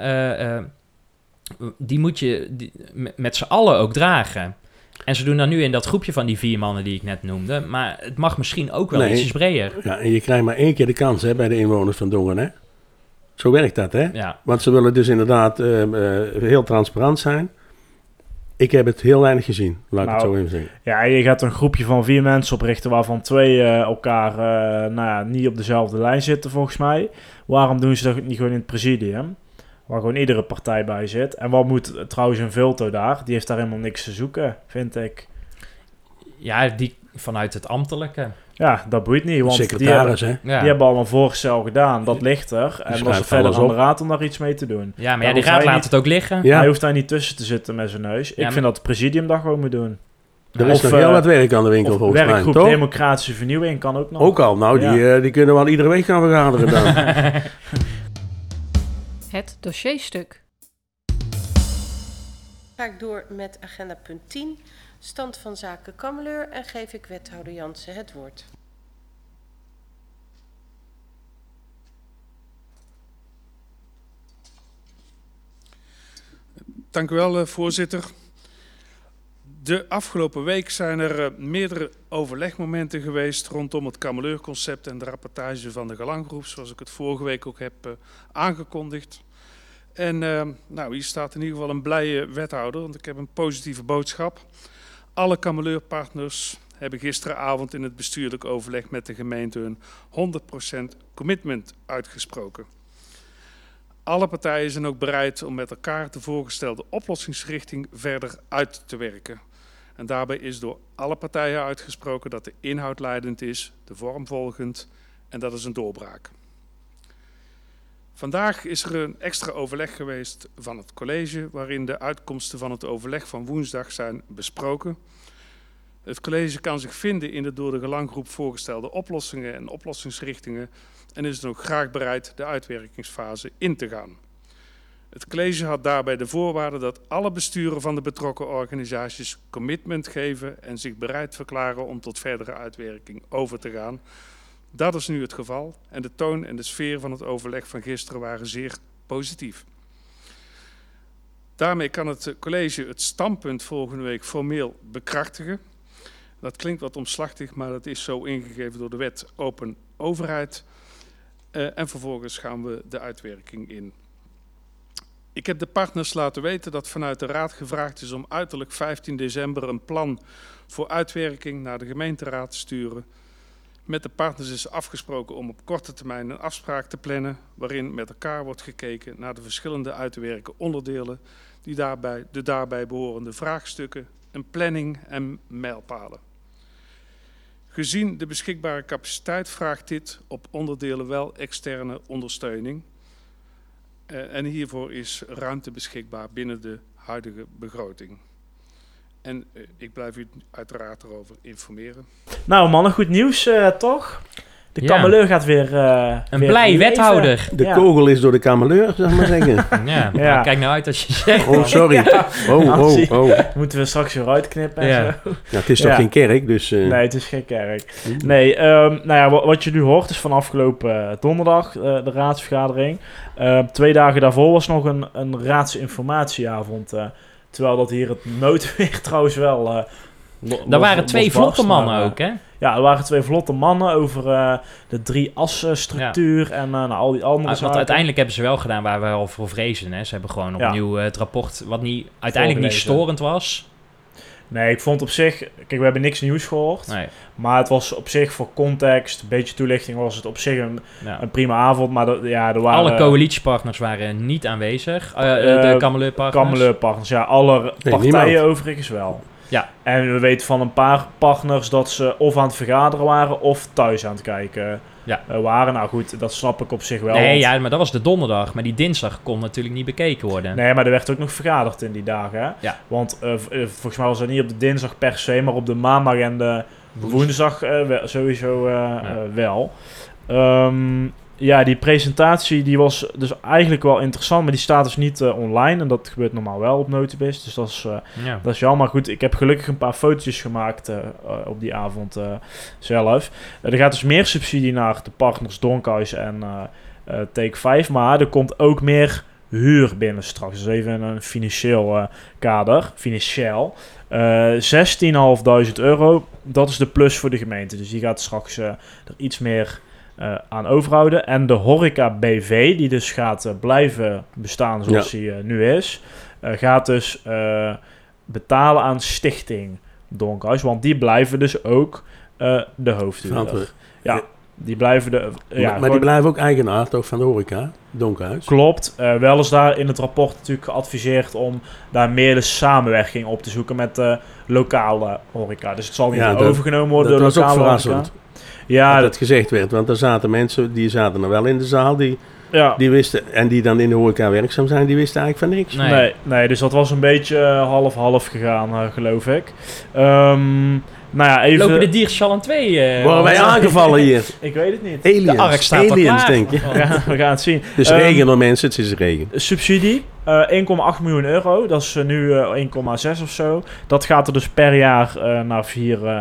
die moet je die, met- z'n allen ook dragen. En ze doen dan nu in dat groepje van die vier mannen die ik net noemde, maar het mag misschien ook wel Nee. ietsjes breder. ja. En je krijgt maar één keer de kans hè, bij de inwoners van Dongen. Hè? Zo werkt dat, hè? Ja. Want ze willen dus inderdaad eh, eh, heel transparant zijn. Ik heb het heel weinig gezien, laat ik het Nou, zo even zeggen. Ja, je gaat een groepje van vier mensen oprichten waarvan twee eh, elkaar eh, nou ja, niet op dezelfde lijn zitten volgens mij. Waarom doen ze dat niet gewoon in het presidium? Waar gewoon iedere partij bij zit. En wat moet trouwens een Vulto daar? Die heeft daar helemaal niks te zoeken, vind ik. Ja, die vanuit het ambtelijke. Ja, dat boeit niet. Want die Secretaris, hebben, hè? Ja. die hebben al een voorstel gedaan. Dat ligt er. En dat is schrijft verder aan de raad om daar iets mee te doen. Ja, maar ja, die raad laat niet- het ook liggen. Ja. Hij hoeft daar niet tussen te zitten met zijn neus. Ja, ik maar- vind dat het presidium dat gewoon moet doen. Er is Of, nog eh, heel wat werk aan de winkel, Of volgens mij, werkgroep? Democratische Vernieuwing kan ook nog. Ook al, nou, die, eh, die kunnen wel iedere week gaan vergaderen dan. Het dossierstuk. Ga ik door met agenda punt 10, stand van zaken Kameleur en geef ik wethouder Jansen het woord. Dank u wel, eh, voorzitter. De afgelopen week zijn er eh, meerdere overlegmomenten geweest rondom het Kameleurconcept en de rapportage van de Galanggroep, zoals ik het vorige week ook heb eh, aangekondigd. En nou, hier staat in ieder geval een blije wethouder, want ik heb een positieve boodschap. Alle Kameleurpartners hebben gisteravond in het bestuurlijk overleg met de gemeente een 100% commitment uitgesproken. Alle partijen zijn ook bereid om met elkaar de voorgestelde oplossingsrichting verder uit te werken. En daarbij is door alle partijen uitgesproken dat de inhoud leidend is, de vorm volgend en dat is een doorbraak. Vandaag is er een extra overleg geweest van het college waarin de uitkomsten van het overleg van woensdag zijn besproken. Het college kan zich vinden in de door de gelanggroep voorgestelde oplossingen en oplossingsrichtingen en is dan ook graag bereid de uitwerkingsfase in te gaan. Het college had daarbij de voorwaarde dat alle besturen van de betrokken organisaties commitment geven en zich bereid verklaren om tot verdere uitwerking over te gaan. Dat is nu het geval en de toon en de sfeer van het overleg van gisteren waren zeer positief. Daarmee kan het college het standpunt volgende week formeel bekrachtigen. Dat klinkt wat omslachtig, maar dat is zo ingegeven door de wet Open Overheid. Uh, en vervolgens gaan we de uitwerking in. Ik heb de partners laten weten dat vanuit de Raad gevraagd is om uiterlijk 15 december een plan voor uitwerking naar de gemeenteraad te sturen. Met de partners is afgesproken om op korte termijn een afspraak te plannen waarin met elkaar wordt gekeken naar de verschillende uit te werken onderdelen die daarbij, de daarbij behorende vraagstukken, een planning en mijlpalen. Gezien de beschikbare capaciteit vraagt dit op onderdelen wel externe ondersteuning. Eh, en hiervoor is ruimte beschikbaar binnen de huidige begroting. En eh, ik blijf u uiteraard erover informeren. Nou mannen, goed nieuws eh, toch? De Ja. kameleur gaat weer... eh, Een weer blij leven. wethouder. De Ja. kogel is door de kameleur, zeg maar zeggen. Ja, Ja. kijk nou uit als je zegt. Oh, sorry. Ja. Oh, oh, oh. Moeten we straks weer uitknippen en Ja. zo. Ja, het is toch Ja. geen kerk, dus... eh, Nee, het is geen kerk. Nee, ehm, nou ja, wat, wat je nu hoort is van afgelopen donderdag eh, de raadsvergadering. Eh, twee dagen daarvoor was nog een, een raadsinformatieavond. Terwijl dat hier het noodweer trouwens wel... lo- Daar waren twee vlotte mannen maar, eh, ook, hè? Ja, er waren twee vlotte mannen over eh, de drie assen structuur en nou, al die andere Ah, zaken. Want uiteindelijk hebben ze wel gedaan waar we al voor vrezen. Hè. Ze hebben gewoon Ja. opnieuw eh, het rapport, wat niet, uiteindelijk niet storend was. Nee, ik vond op zich... Kijk, we hebben niks nieuws gehoord. Nee. Maar het was op zich voor context, een beetje toelichting, was het op zich een, Ja. een prima avond. Maar dat- ja, er waren... Alle coalitiepartners waren niet aanwezig. Eh, eh, Eh, de Kameleurpartners. Kameleur-partners, ja, alle partijen niemand. overigens wel. Ja. En we weten van een paar partners dat ze of aan het vergaderen waren of thuis aan het kijken Ja. eh, waren. Nou goed, dat snap ik op zich wel. Nee, want- ja, maar dat was de donderdag. Maar die dinsdag kon natuurlijk niet bekeken worden. Nee, maar er werd ook nog vergaderd in die dagen. Hè? Ja. Want eh, eh, volgens mij was dat niet op de dinsdag per se, maar op de maandag en de woensdag sowieso wel. Ehm, ja, die presentatie die was dus eigenlijk wel interessant, maar die staat dus niet eh, online. En dat gebeurt normaal wel op Notibis, dus dat is, eh, Ja. dat is jammer. Goed, ik heb gelukkig een paar fotootjes gemaakt eh, op die avond zelf. Er gaat dus meer subsidie naar de partners Donkhuis en Take 5, maar er komt ook meer huur binnen straks. Dus even een financieel kader, financieel. Eh 16.500 euro, dat is de plus voor de gemeente. Dus die gaat straks er iets meer eh, aan overhouden. En de horeca BV, die dus gaat eh, blijven bestaan zoals Ja. die eh, nu is, gaat dus betalen aan Stichting Donkhuis. Want die blijven dus ook de hoofdhuurder. Ja, die blijven de... ja, maar maar gewoon- die blijven ook eigenaar toch van de horeca, Donkhuis. Klopt. Eh, wel is daar in het rapport natuurlijk geadviseerd om daar meer de samenwerking op te zoeken met de lokale horeca. Dus het zal niet Ja, dat- overgenomen worden dat door ook lokale horeca. Ja, dat gezegd werd, want er zaten mensen, die zaten er wel in de zaal, die, ja. die wisten, en die dan in de horeca werkzaam zijn, die wisten eigenlijk van niks. Nee. Nee. Nee, dus dat was een beetje eh, half-half gegaan, eh, geloof ik. Ehm, nou ja, even... Lopen de Dierschallen 2? eh, Worden wij aangevallen hier? Ik weet het niet. Aliens, De ark staat al aliens klaar. denk je. Ja, we gaan het zien. Dus Ehm, regen door mensen, het is regen. Subsidie, eh 1,8 miljoen euro. Dat is nu eh, 1,6 of zo. Dat gaat er dus per jaar eh, naar vier eh,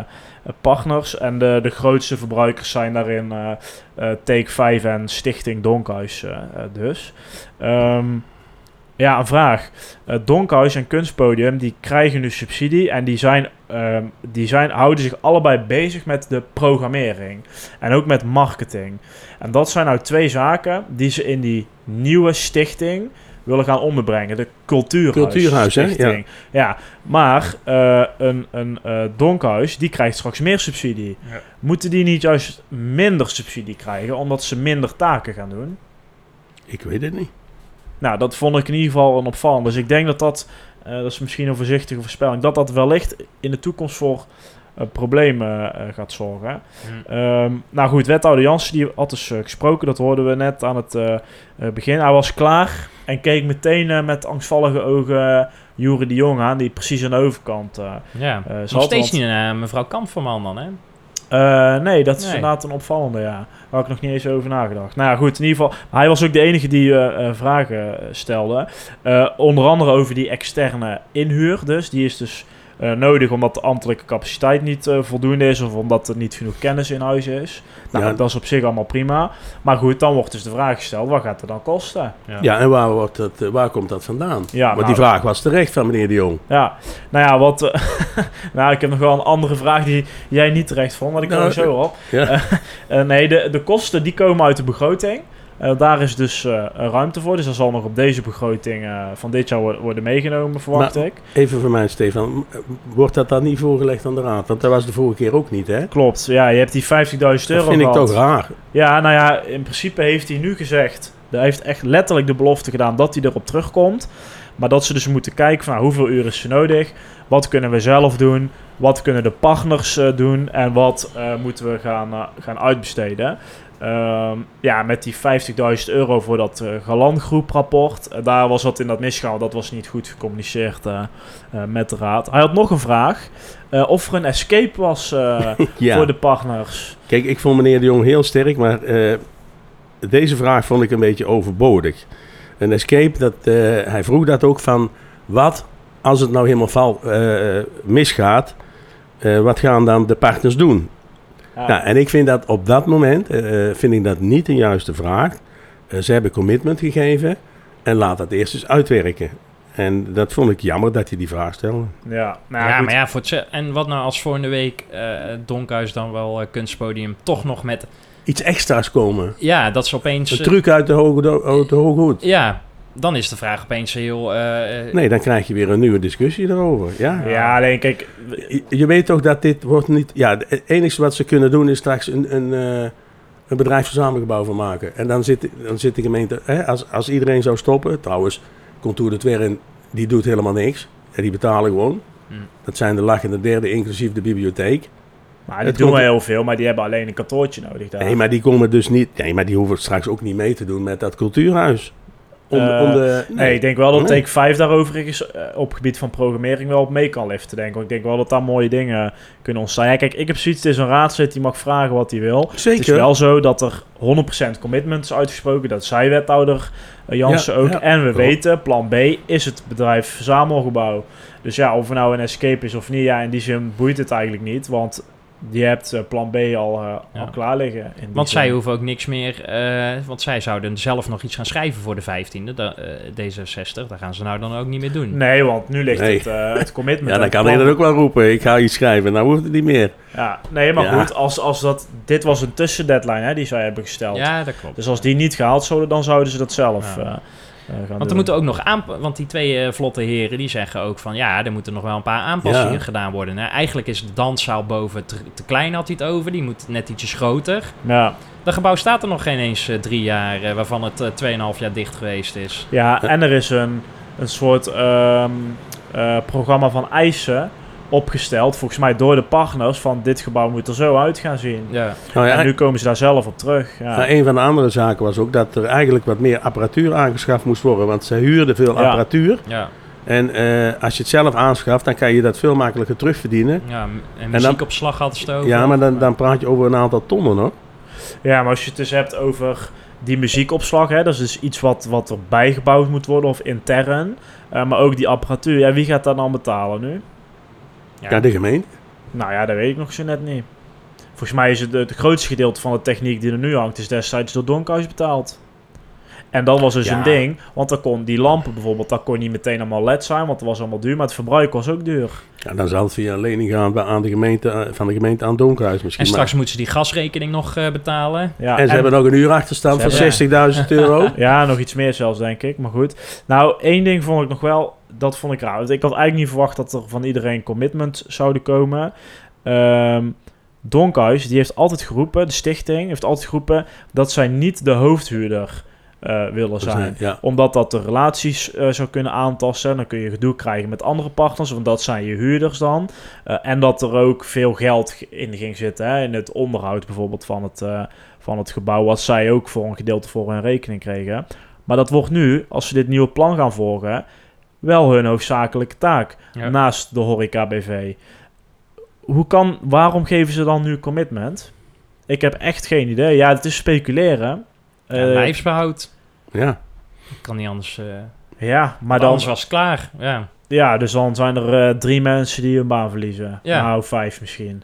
partners. En de, de grootste verbruikers zijn daarin eh, eh, Take 5 en Stichting Donkhuis eh, eh, dus. Ehm, ja, een vraag. Eh Donkhuis en Kunstpodium die krijgen nu subsidie en die, zijn, ehm, die zijn, houden zich allebei bezig met de programmering. En ook met marketing. En dat zijn nou twee zaken die ze in die nieuwe stichting willen gaan onderbrengen. De Cultuurhuis. Cultuurhuis, hè? Stichting. Ja. maar eh, een, een eh, Donkhuis die krijgt straks meer subsidie. Ja. Moeten die niet juist minder subsidie krijgen omdat ze minder taken gaan doen? Ik weet het niet. Nou, dat vond ik in ieder geval een opvallend. Dus ik denk dat dat, eh, dat is misschien een voorzichtige voorspelling, dat dat wellicht in de toekomst voor problemen eh, gaat zorgen. Hm. Ehm, nou goed, wethouder Jansen die had dus eh, gesproken, dat hoorden we net aan het eh, eh, begin. Hij was klaar en keek meteen eh, met angstvallige ogen Jure de Jong aan, die precies aan de overkant Ja, nog steeds niet mevrouw Kampverman dan, hè? Uh, nee, dat is Nee. inderdaad een opvallende, ja. Daar had ik nog niet eens over nagedacht. Nou ja, goed, in ieder geval... Hij was ook de enige die uh, uh, vragen stelde. Uh, onder andere over die externe inhuur dus. Die is dus uh, nodig omdat de ambtelijke capaciteit niet uh, voldoende is... of omdat er niet genoeg kennis in huis is. Nou, Ja. dat is op zich allemaal prima. Maar goed, dan wordt dus de vraag gesteld... wat gaat het dan kosten? Ja, en waar, wordt dat, eh, waar komt dat vandaan? Ja, Want nou, die vraag was terecht van meneer de Jong. Ja, nou ja, wat... eh, nou, ik heb nog wel een andere vraag die jij niet terecht vond, maar ik kom Nou, er zo op. ja. Eh, eh, nee, de, de kosten die komen uit de begroting. Eh, daar is dus eh, ruimte voor. Dus dat zal nog op deze begroting eh, van dit jaar wo- worden meegenomen, verwacht Maar- ik. Even voor mij, Stefan. Wordt dat dan niet voorgelegd aan de raad? Want dat was de vorige keer ook niet, hè? Klopt, ja, je hebt die 50.000 euro Dat vind ik gehad. toch raar. Ja, nou ja, in principe heeft hij nu gezegd... Hij heeft echt letterlijk de belofte gedaan dat hij erop terugkomt. Maar dat ze dus moeten kijken van nou, hoeveel uur is er nodig? Wat kunnen we zelf doen? Wat kunnen de partners doen? En wat moeten we gaan, gaan uitbesteden? Ehm, ja, met die 50.000 euro voor dat eh Galan-groeprapport. eh, daar was wat in dat misgaan. Dat was niet goed gecommuniceerd eh, met de raad. Hij had nog een vraag. of er een escape was Ja. voor de partners. Kijk, ik vond meneer de Jong heel sterk, maar deze vraag vond ik een beetje overbodig. Een escape, dat, hij vroeg dat ook van, wat als het nou helemaal val, misgaat, wat gaan dan de partners doen? Ja. Nou, en ik vind dat op dat moment, eh, vind ik dat niet de juiste vraag. Eh, ze hebben commitment gegeven en laat dat eerst eens uitwerken. En dat vond ik jammer dat hij die vraag stelde. Ja, nou ja, goed. maar ja, voor het en wat nou als volgende week eh Donkhuis dan wel eh, kunstpodium toch nog met... Iets extra's komen. Ja, dat ze opeens... Een eh, truc uit de hoge, de hoge hoed. Ja, dan is de vraag opeens heel... eh, eh, Nee, dan krijg je weer een nieuwe discussie erover. Ja. Ja, alleen kijk, Je, je weet toch dat dit wordt niet... Ja, het enige wat ze kunnen doen is straks een, een, eh, een bedrijfsverzamelgebouw van maken. En dan zit, dan zit de gemeente... Hè, als, als iedereen zou stoppen... Trouwens, Contour de Twern, die doet helemaal niks. En die betalen gewoon. Hmm. Dat zijn de lachende derde, inclusief de bibliotheek. Maar die Het doen komt- wel heel veel, maar die hebben alleen een kantoortje nodig daar. Nee, maar die komen dus niet... Nee, maar die hoeven straks ook niet mee te doen met dat cultuurhuis. Om, Eh, om de, nee. ik denk wel dat. Take 5 daar overigens eh, op gebied van programmering wel op mee kan liften, denk ik. Ik denk wel dat daar mooie dingen kunnen ontstaan. Ja, kijk, ik heb zoiets, het is een raadslid, die mag vragen wat hij wil. Zeker. Het is wel zo dat er 100% commitment is uitgesproken. Dat zei wethouder eh, Jansen Ja, ook. ja, en we klopt. weten, plan B is het bedrijf verzamelgebouw. Dus ja, of er nou een escape is of niet, ja, in die zin boeit het eigenlijk niet. Want je hebt eh, plan B al, eh, Ja. al klaar liggen. in die Want zin. zij hoeven ook niks meer, eh, want zij zouden zelf nog iets gaan schrijven voor de 15e, da- eh, D66. Dat gaan ze nou dan ook niet meer doen. Nee, want nu ligt Nee. het, eh, het commitment. Ja, dan kan plan. dat ook wel roepen. Ik ga iets schrijven. Nou hoeft het niet meer. Ja, nee, maar Ja. goed, als, als dat, dit was een tussendeadline hè, die zij hebben gesteld. Ja, dat klopt. Dus als die niet gehaald zouden, dan zouden ze dat zelf Ja. Eh, gaan Want doen. er moeten ook nog aan, want die twee eh, vlotte heren die zeggen ook van ja, er moeten nog wel een paar aanpassingen Ja. gedaan worden. Nou, eigenlijk is de danszaal boven te, te klein, had hij het over. Die moet net ietsjes groter. Ja, Dat gebouw staat er nog geen eens eh, drie jaar, waarvan het eh, 2,5 jaar dicht geweest is. ja en er is een, een soort ehm, eh, programma van eisen opgesteld, volgens mij door de partners, van dit gebouw moet er zo uit gaan zien. Ja. Nou ja, en nu komen ze daar zelf op terug. Ja. Maar een van de andere zaken was ook dat er eigenlijk wat meer apparatuur aangeschaft moest worden. Want ze huurden veel Ja. apparatuur. Ja, En eh, als je het zelf aanschaft, dan kan je dat veel makkelijker terugverdienen. ja en dan- muziekopslag hadden ze het over. Ja, maar dan, dan praat je over een aantal tonnen hoor. Ja, maar als je het dus hebt over die muziekopslag, hè, dat is dus iets wat, wat er bijgebouwd moet worden of intern. Eh, maar ook die apparatuur, ja, wie gaat dat dan betalen nu? Ja. Ja, de gemeente. Nou ja, dat weet ik nog zo net niet. Volgens mij is het het grootste gedeelte van de techniek die er nu hangt, is destijds door Donkhuis betaald. En dat was dus Ja. een ding, want dan kon die lampen bijvoorbeeld, dat kon niet meteen allemaal LED zijn, want dat was allemaal duur, maar het verbruik was ook duur. Ja, dan zal het via een lening gaan bij- aan de gemeente, eh, van de gemeente aan Donkhuis misschien. En straks moeten ze die gasrekening nog eh, betalen. Ja, en ze hebben nog een uurachterstand Ze van hebben- 60.000 euro. Ja, nog iets meer zelfs, denk ik. Maar goed. Nou, één ding vond ik nog wel... Dat vond ik raar. Want ik had eigenlijk niet verwacht dat er van iedereen commitment zouden komen. Ehm Donkhuis, die heeft altijd geroepen... De stichting heeft altijd geroepen... dat zij niet de hoofdhuurder eh, willen zijn. Ja. Omdat dat de relaties eh, zou kunnen aantasten. Dan kun je gedoe krijgen met andere partners. Want dat zijn je huurders dan. Eh, en dat er ook veel geld in ging zitten. Hè, in het onderhoud bijvoorbeeld van het, eh, van het gebouw. Wat zij ook voor een gedeelte voor hun rekening kregen. Maar dat wordt nu, als ze dit nieuwe plan gaan volgen... wel hun hoofdzakelijke taak. Ja. Naast de horeca BV. Hoe kan, waarom geven ze dan nu commitment? Ik heb echt geen idee. Ja, het is speculeren. Ja, Eh, lijfsbehoud. Ja. Kan niet anders. eh ja, maar dan, anders was het klaar. Ja. Ja, dus dan zijn er eh, drie mensen die hun baan verliezen. Ja. Nou, vijf misschien.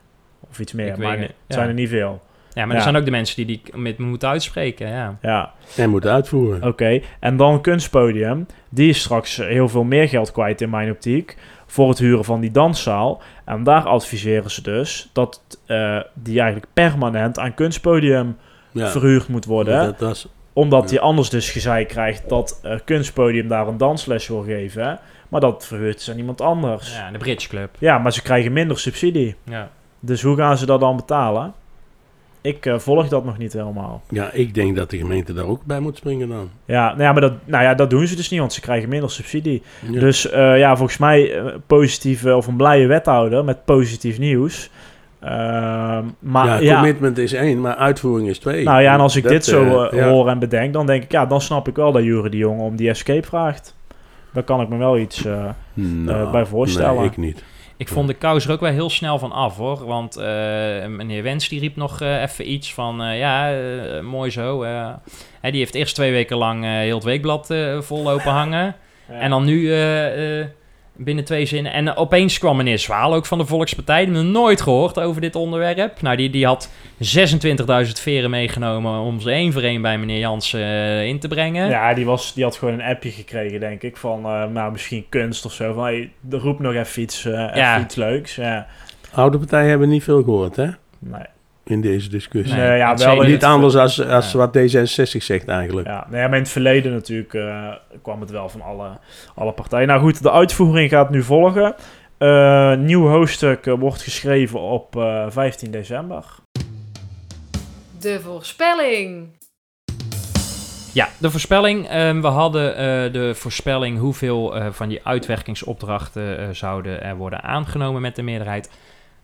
Of iets meer, Ik weet maar het Ja. zijn er niet veel. ja, maar Ja. er zijn ook de mensen die die met me moeten uitspreken. Ja. Ja, En moet uitvoeren. oké. En dan Kunstpodium. Die is straks heel veel meer geld kwijt in mijn optiek. Voor het huren van die danszaal. En daar adviseren ze dus dat eh, die eigenlijk permanent aan Kunstpodium Ja. verhuurd moet worden. Dat was, Omdat hij anders dus gezeik krijgt dat eh, kunstpodium daar een dansles wil geven. hè. Maar dat verhuurt ze aan iemand anders. Ja, de Bridge Club. Ja, maar ze krijgen minder subsidie. Ja. Dus hoe gaan ze dat dan betalen? Ik eh, volg dat nog niet helemaal. Ja, ik denk dat de gemeente daar ook bij moet springen dan. Ja, nou ja, maar dat, nou ja, dat doen ze dus niet, want ze krijgen minder subsidie. Ja. Dus eh, ja, volgens mij positieve of een blije wethouder met positief nieuws. Ehm, maar ja, ja, commitment is één, maar uitvoering is twee. nou ja, en als ik Dat, dit zo eh, eh, ja. hoor en bedenk, dan denk ik, ja, dan snap ik wel dat Jury de Jong om die escape vraagt. Daar kan ik me wel iets eh, Nou, eh, bij voorstellen. Nee, ik niet. Ik vond de kous er ook wel heel snel van af hoor. Want eh, meneer Wens die riep nog eh, even iets van ja, mooi zo. eh. Hè, die heeft eerst twee weken lang heel het weekblad eh, vol lopen hangen. Ja. En dan nu eh, eh, binnen twee zinnen. En opeens kwam meneer Zwaal ook van de Volkspartij. Die hebben we nooit gehoord over dit onderwerp. Nou, die, die had 26.000 veren meegenomen om ze één voor één bij meneer Jansen eh, in te brengen. Ja, die, was, die had gewoon een appje gekregen, denk ik, van eh, nou, misschien kunst of zo. Van, hey, roep nog even iets, eh, even Ja. iets leuks. Ja. Oude partijen hebben niet veel gehoord, hè? Nee. In deze discussie. Nee, ja, wel Niet het- anders als, als Ja. wat D66 zegt eigenlijk. Ja, nee, maar in het verleden natuurlijk eh, kwam het wel van alle, alle partijen. Nou goed, de uitvoering gaat nu volgen. Eh, nieuw hoofdstuk eh, wordt geschreven op eh, 15 december. De voorspelling. Ja, de voorspelling. Ehm, we hadden eh, de voorspelling hoeveel eh, van die uitwerkingsopdrachten eh, zouden er worden aangenomen met de meerderheid.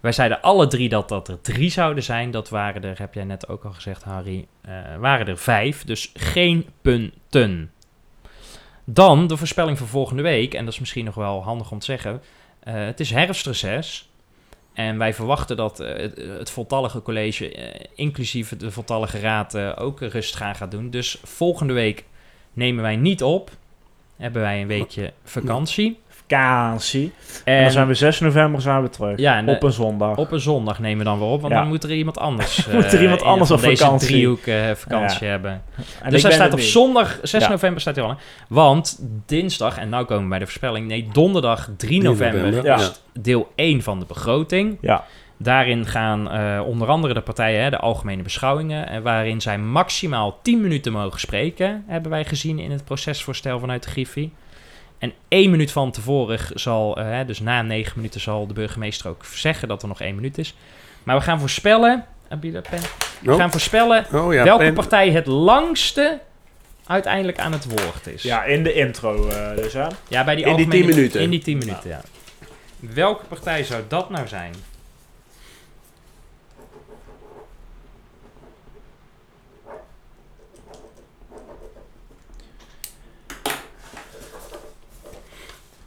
Wij zeiden alle drie dat dat er drie zouden zijn. Dat waren er, heb jij net ook al gezegd, Harry, eh, waren er vijf. Dus geen punten. Dan de voorspelling voor volgende week. En dat is misschien nog wel handig om te zeggen. Eh, het is herfstreces. En wij verwachten dat eh, het, het voltallige college, inclusief de voltallige raad, ook rust gaan gaat doen. Dus volgende week nemen wij niet op. Hebben wij een weekje vakantie. Vakantie. En, En dan zijn we 6 november zijn we terug. Ja, en op een zondag. op een zondag nemen we dan weer op, want Ja. dan moet er iemand anders, Moet er eh, iemand anders op deze vakantie. driehoek eh, vakantie Ja. hebben. En dus hij staat op niet. zondag 6 Ja. november staat hij al. aan. Want dinsdag, en nou komen we bij de voorspelling, nee, donderdag 3 november, november, is ja. deel 1 van de begroting. Ja. Daarin gaan eh, onder andere de partijen, hè, de algemene beschouwingen, en waarin zij maximaal 10 minuten mogen spreken, hebben wij gezien in het procesvoorstel vanuit de Griffie. En één minuut van tevoren zal, eh, hè, dus na negen minuten, zal de burgemeester ook zeggen dat er nog één minuut is. Maar we gaan voorspellen, heb je dat pen? We Oh. gaan voorspellen Oh ja, welke pen- partij het langste uiteindelijk aan het woord is. Ja, in de intro eh, dus hè. Ja, bij die In die algemene- 10 minuten. In die 10 minuten, ja. Welke partij zou dat nou zijn?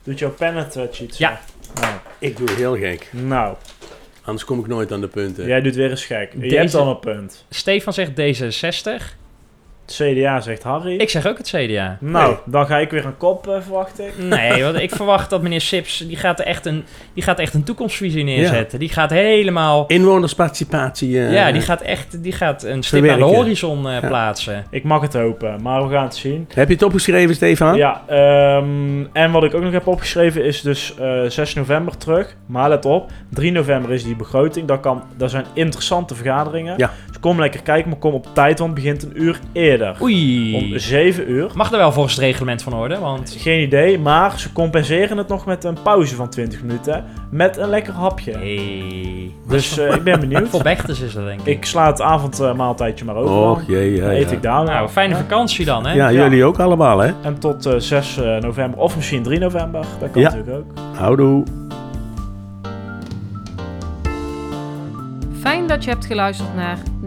Doet jouw pen het eh? Ja. Nou, Ik doe heel gek. nou, Anders kom ik nooit aan de punten. jij doet weer eens gek. Je Deze- hebt dan een punt. Stefan zegt D66. Het CDA zegt Harry. Ik zeg ook het CDA. nou, Nee. dan ga ik weer een kop eh, verwachten. Nee, want ik verwacht dat meneer Sips, die gaat er echt een, die gaat echt een toekomstvisie neerzetten. Die gaat helemaal... Inwonersparticipatie. eh, ja, die gaat echt die gaat een stip aan de horizon eh, Ja. plaatsen. Ik mag het hopen, maar we gaan het zien. Heb je het opgeschreven, Stefan? Ja, ehm, en wat ik ook nog heb opgeschreven is dus eh 6 november terug. Maar let op, 3 november is die begroting. Dat, kan, dat zijn interessante vergaderingen. Ja. Kom lekker kijken, maar kom op tijd, want het begint een uur eerder. Oei. Om 7 uur. Mag er wel volgens het reglement van worden, want... Geen idee, maar ze compenseren het nog met een pauze van 20 minuten. Met een lekker hapje. Hey. Dus eh, ik ben benieuwd. Voor Bechters is dat denk ik. Ik sla het avondmaaltijdje maar over. Och jee, ja, Dan ja. eet ik daar Nou, fijne Ja. vakantie dan, hè? Ja, Ja. jullie ook allemaal, hè? En tot eh, 6 eh, november, of misschien 3 november. Dat kan Ja. natuurlijk ook. Houdoe. Fijn dat je hebt geluisterd naar